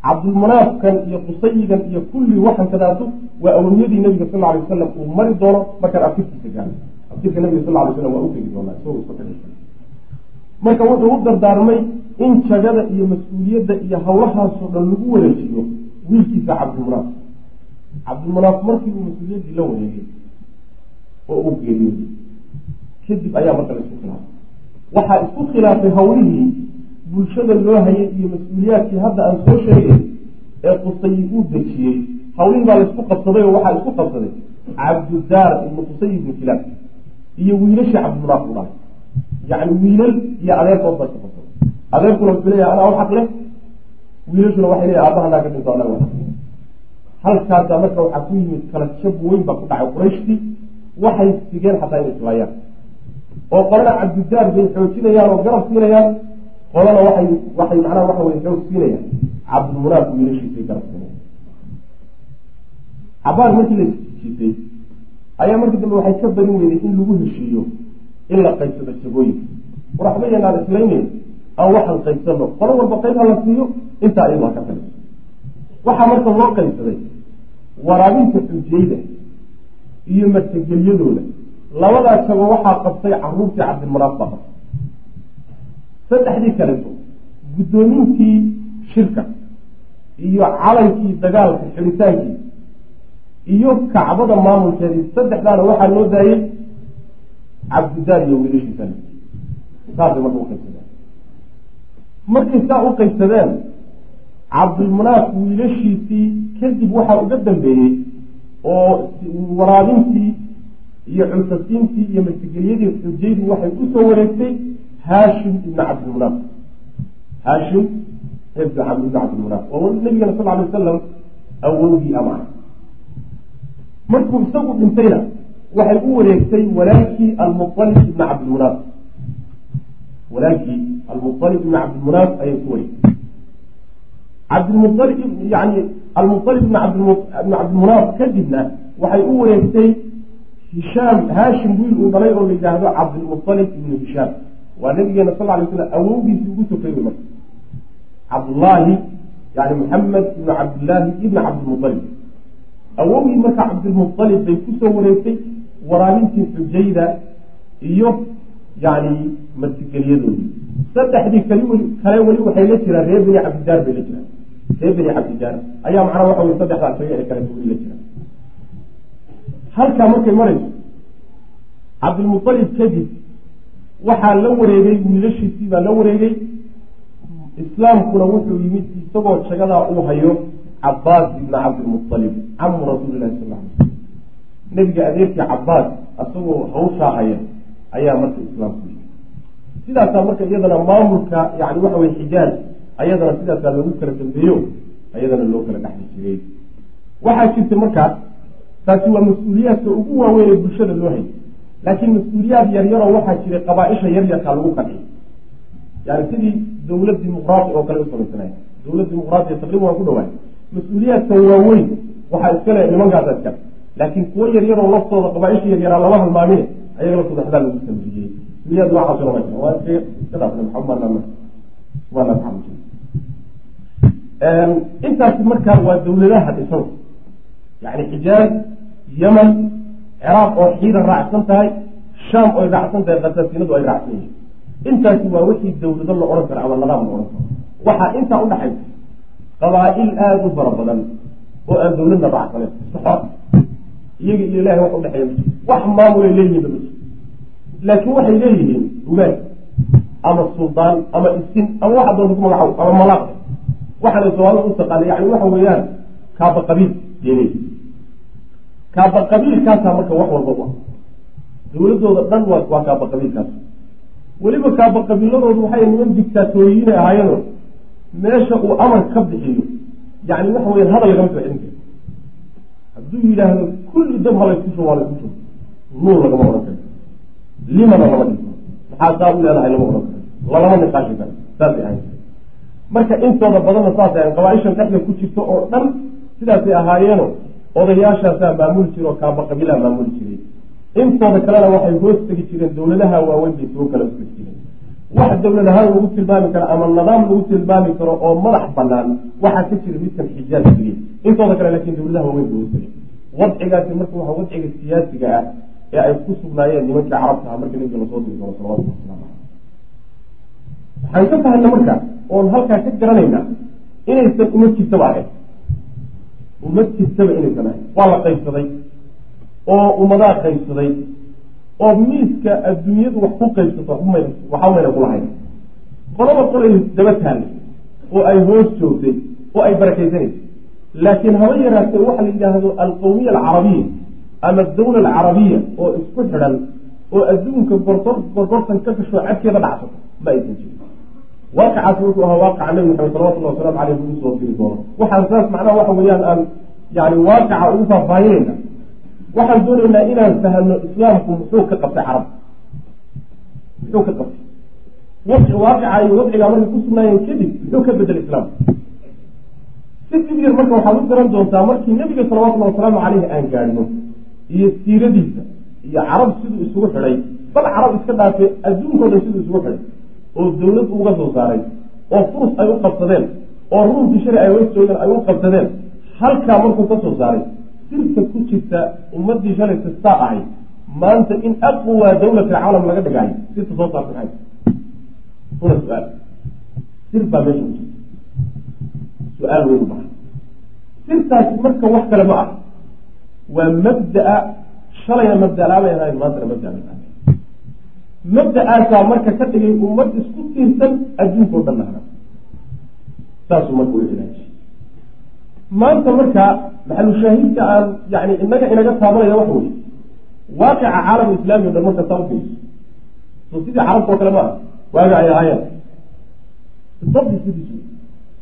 cabdilmunaafkan iyo qusayigan iyo kulli waxan kadaato waa awliyadii nabiga sal alay wasalam uu mari doono markaan aftirkiisa gaaro aftirka nabiga sal lay slam waa utegi doonaa isagoo iska xidhaysa marka wuxuu u dardaarmay in jagada iyo mas'uuliyadda iyo hawlahaasoo dhan lagu wareejiyo wiilkiisa cabdilmunaaf. Cabdilmunaaf markii uu mas'uuliyaddii la wareegay oo uu geeriyooday kadib ayaa marka la isku khilaafay. Waxaa isku khilaafay hawlihii bulshada loo hayay iyo mas'uuliyaadkii hadda aan soo sheegay ee qusayi uu dejiyey. Hawlihii baa la isku qabsaday oo waxaa isku qabsaday cabdudaar ibnu qusay ibnu kilaab iyo wiilashii cabdilmunaaf u dhalay yacni wiilal iyo adeerkood baa isku qabsaday adeerkuna wuxuu leeyahay anaa u xaq leh wiilashuna waxay leeyahay aabahanaa ka dhinto anaga halkaasaa marka waxaa ku yimid kala jab weyn baa ku dhacay qurayshtii. Waxay sigeen xataa inay islaayaan oo qolana cabdidaar bay xoojinayaan oo garab siinayaan qolana waxay waxay macnaha waxa weye xoog siinayaan cabdilmunaaf wiilashiisay garab cabaar markii la jiitay ayaa markii dambe waxay ka barin weyday in lagu heshiiyo in la qaybsado jagooyinka. Waraxba yanaan islaynayn aan waxaan qaybsano qolo walba qayb ha la siiyo intaa iyadu ha ka taliso waxaa marka loo qaybsaday waraabinta xujayda iyo martagelyadooda labadaa jago waxaa qabtay caruurtii cabdilmanaaf baa qabtay saddexdii kaleto guddoomintii shirka iyo calankii dagaalka xidhitaankii iyo kacbada maamulkeedii saddexdaana waxaa loo daayey cabdidaar iyo wiilashiisa. Saasay marka uqaybsadeen markay saa u qaybsadeen cabdilmunaaf wiilashiisii kadib waxaa uga dambeeyey oo waraabintii iyo cunsasiintii iyo masigelyadii xujaydu waxay u soo wareegtay haashim ibn cabdilmunaaf haashim ibn cabdilmunaaf waa nabigana sal alay wasalam awowgii ama markuu isagu dhintayna waxay u wareegtay walaalkii almualib ibn cabdilmunaaf walaalkii almualib ibn cabdilmunaaf ayay ku wareegtay cabdilmualib yani almualib ibn cabdilmunaaf kadibna waxay u wareegtay hishaam haashim wiil uu dhalay oo la yidhaahdo cabdilmualib ibnu hishaam waa nabigeena sal lay slam awowgiisii ugu sokay wey marka. Cabdullaahi yani maxamed ibnu cabdillaahi ibna cabdilmualib awowgii marka cabdilmualib bay ku soo wareegtay waraabintii xujayda iyo yani martigelyadoodii saddexdii kali kale weli waxay la jiraan reer beni cabdidaar bay la jiraan. Reer beni cabdidaar ayaa macnaa waxa wey saddexdaa isaga ee kale weli la jiraan halkaa markay marayso cabdilmualib kadib waxaa la wareegay wiilashiisii baa la wareegay. Islaamkuna wuxuu yimid isagoo jagadaa uu hayo cabaas ibna cabdilmualib camu rasuuli lahi sal slam nebiga adeerkii cabaas isagoo hawshaa haya ayaa marka islaamku yimid. Sidaasaa marka iyadana maamulka yani waxa weye xijaaj ayadana sidaasaa lagu kala dambeeyo ayadana loo kala dhexli jiray. Waxaa jirta markaa taasi waa mas'uuliyaadka ugu waaweyn ee bulshada loo hayay laakiin mas'uuliyaad yaryaroo waxaa jiray qabaa-isha yaryarkaa lagu qanciyay yani sidii dawlad dimuqraati oo kale u samaysanay dawlad dimuqraatiya taqriban waa ku dhawaay mas'uuliyaadka waaweyn waxaa iskale nimankaasa iskale laakiin kuwo yaryaroo laftooda qabaa-isha yaryaraa lama halmaamine ayaga laftooda waxbaa lagu tamriyey mas'uuliyaad maxamud intaasi markaa waa dawladaha dhisan yani xijaaj yeman ciraaq oo xiida raacsan tahay shaam oy raacsan tahay khasaasinadu ay raacsan yihiin intaasi waa wixii dawlado la odhan karo ama nadaam la odhan karo. Waxaa intaa udhaxaysa qabaa-il aada u fara badan oo aan dawladna raacsanen soxo iyaga iyo ilahay wax udhexeeya ma jiro wax maamulay leeyihiin bama jiro laakiin waxay leeyihiin ugaad ama suldaan ama isin ama waxa doonta ku magacaw ama malaaq waxaana soomaalida u taqaana yani waxa weeyaan kaaba qabiil yay kaaba qabiilkaasaa marka wax walba u ah dawladooda dhan waa kaaba qabiilkaas weliba kaaba qabiiladoodu waxay niman dictaatooyiyiinay ahaayeeno meesha uu amar ka bixiyo yani waxa weya hadal lagama soo celin karo. Hadduu yidhaahdo kulli dab ha laysku shubo waa laysku shubo nuur lagama odhan karo. Limana lama dhinto maxaa saa u leedahay lama odhan karo. Lalama niqaashi karo saasay ahayn marka intooda badanna saasay ahayn qabaa-ishan dhexda ku jirta oo dhan sidaasay ahaayeeno odayaashaasaa maamuli jira oo kaaba qabiilaa maamuli jiray. Intooda kalena waxay hoos tegi jireen dawladaha waaweyn bay soo kala tegi jireen wax dawlad ahaan lagu tilmaami karo ama nidaam lagu tilmaami karo oo madax banaan waxaa ka jira midkan xijaaj keliya intooda kale laakiin dawladaha waaweyn bay hoos tegi wadcigaasi marka waa wadciga siyaasiga ah ee ay ku sugnaayeen nimankii carabta ah markii nabiga la soo diri doono salawatu wasalaamu caleyh waxaan ka fahana marka oon halkaa ka garanaynaa inaysan uma jirtaba ahayn uma jirtaba inaysan ahayn waa la qaybsaday oo ummadaa qaybsaday oo miiska adduunyadu wax ku qaybsato waxa mayna kulahayn qolaba qolay daba taallay oo ay hoos joogtay oo ay barakaysanaysa laakiin haba yaraatee waxa la yidhaahdo alqawmiya alcarabiya ama adawla alcarabiya oo isku xidhan oo adduunka gorgor gorgortan ka gasho cadkeeda dhacsato ma aysan jirin waaqacaasi wuxuu ahaa waaqaca nabi maxamed salawatullahi wasalaamu caleyh ugu soo diri doono waxaan saas macnaha waxa weeyaan aan yani waaqaca ugu faahfaahinayna waxaan doonaynaa inaan fahno islaamku muxuu ka qabtay carab. Muxuu ka qabtay. Wadci waaqica iyo wadcigaa markay ku sugnaayeen kadib muxuu ka bedelay islaamka si dib yar marka waxaad u garan doontaa markii nebiga salawatullahi wasalaamu caleyhi aan gaadhno iyo siiradiisa iyo carab siduu isugu xidhay bal carab iska dhaafe adduunkao dhan siduu isugu xidhay oo dawlad uga soo saaray oo furus ay u qabsadeen oo ruumkii shari ay hoos joogeen ay u qabsadeen halkaa markuu ka soo saaray sirka ku jirta ummadii shalay kastaa ahay maanta in aqwa dawlata caalam laga dhigaayo sirta soo saarta maxay? Una su'aal. Sir baa meesha ku su'aal weyn baha sirtaasi marka wax kale ma ah. Waa mabdaa shalayna mabda laabay ahayn maantana mabda la mabda-aasaa marka ka dhigay ummad isku tiirsan adduunka o dhan nahna saasuu marka u cilaajiy maanta marka maxalushaahidka aan yani inaga inaga taabanaya waxa weye waaqica caalam islaami o dhan marka saa ufiiriso so sidii carabta oo kale ma ah waaga ay ahaayeen. Bisabdi sidiisu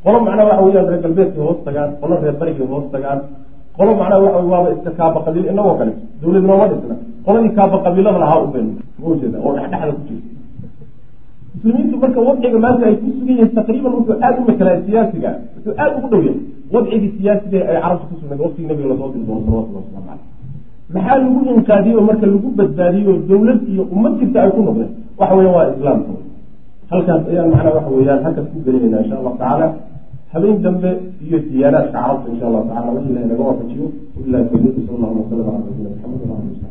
qolo macnaha waxa weyaan reer galbeedkay hoos tagaan qolo reer barigay hoos tagaan. Qolo macnaha waxa waaba iska kaaba qabiil inagoo kale. Dawlad nooma dhisna qoladii kaaba qabiilada lahaa u ben maujeeda oo dhexdhexda ku jirta muslimiintu marka wadciga maanta ay ku sugan yihiin taqriiban wuxuu aada u matalaa siyaasiga wuxuu aada ugu dhow yahay wadcigii siyaasiga ay carabta ku sugnayd waqtigii nabiga la soo diri doono salawatullah waslamu caleyh maxaa lagu inqaadiyey oo marka lagu badbaadiyey oo dawlad iyo ummad jirta ay ku noqdeen? Waxa weya waa islaamka. Halkaas ayaan macnaa waxa weeyaan halkaas ku gelinayna insha allahu tacaala. Habeen dambe iyo diyaanaadka carabta insha allahu tacala wixii ilahay naga waafajiyo wabillahi tawfiiq sala allahu wasalam ala nabiyina maxamed wa alihi wasaxbi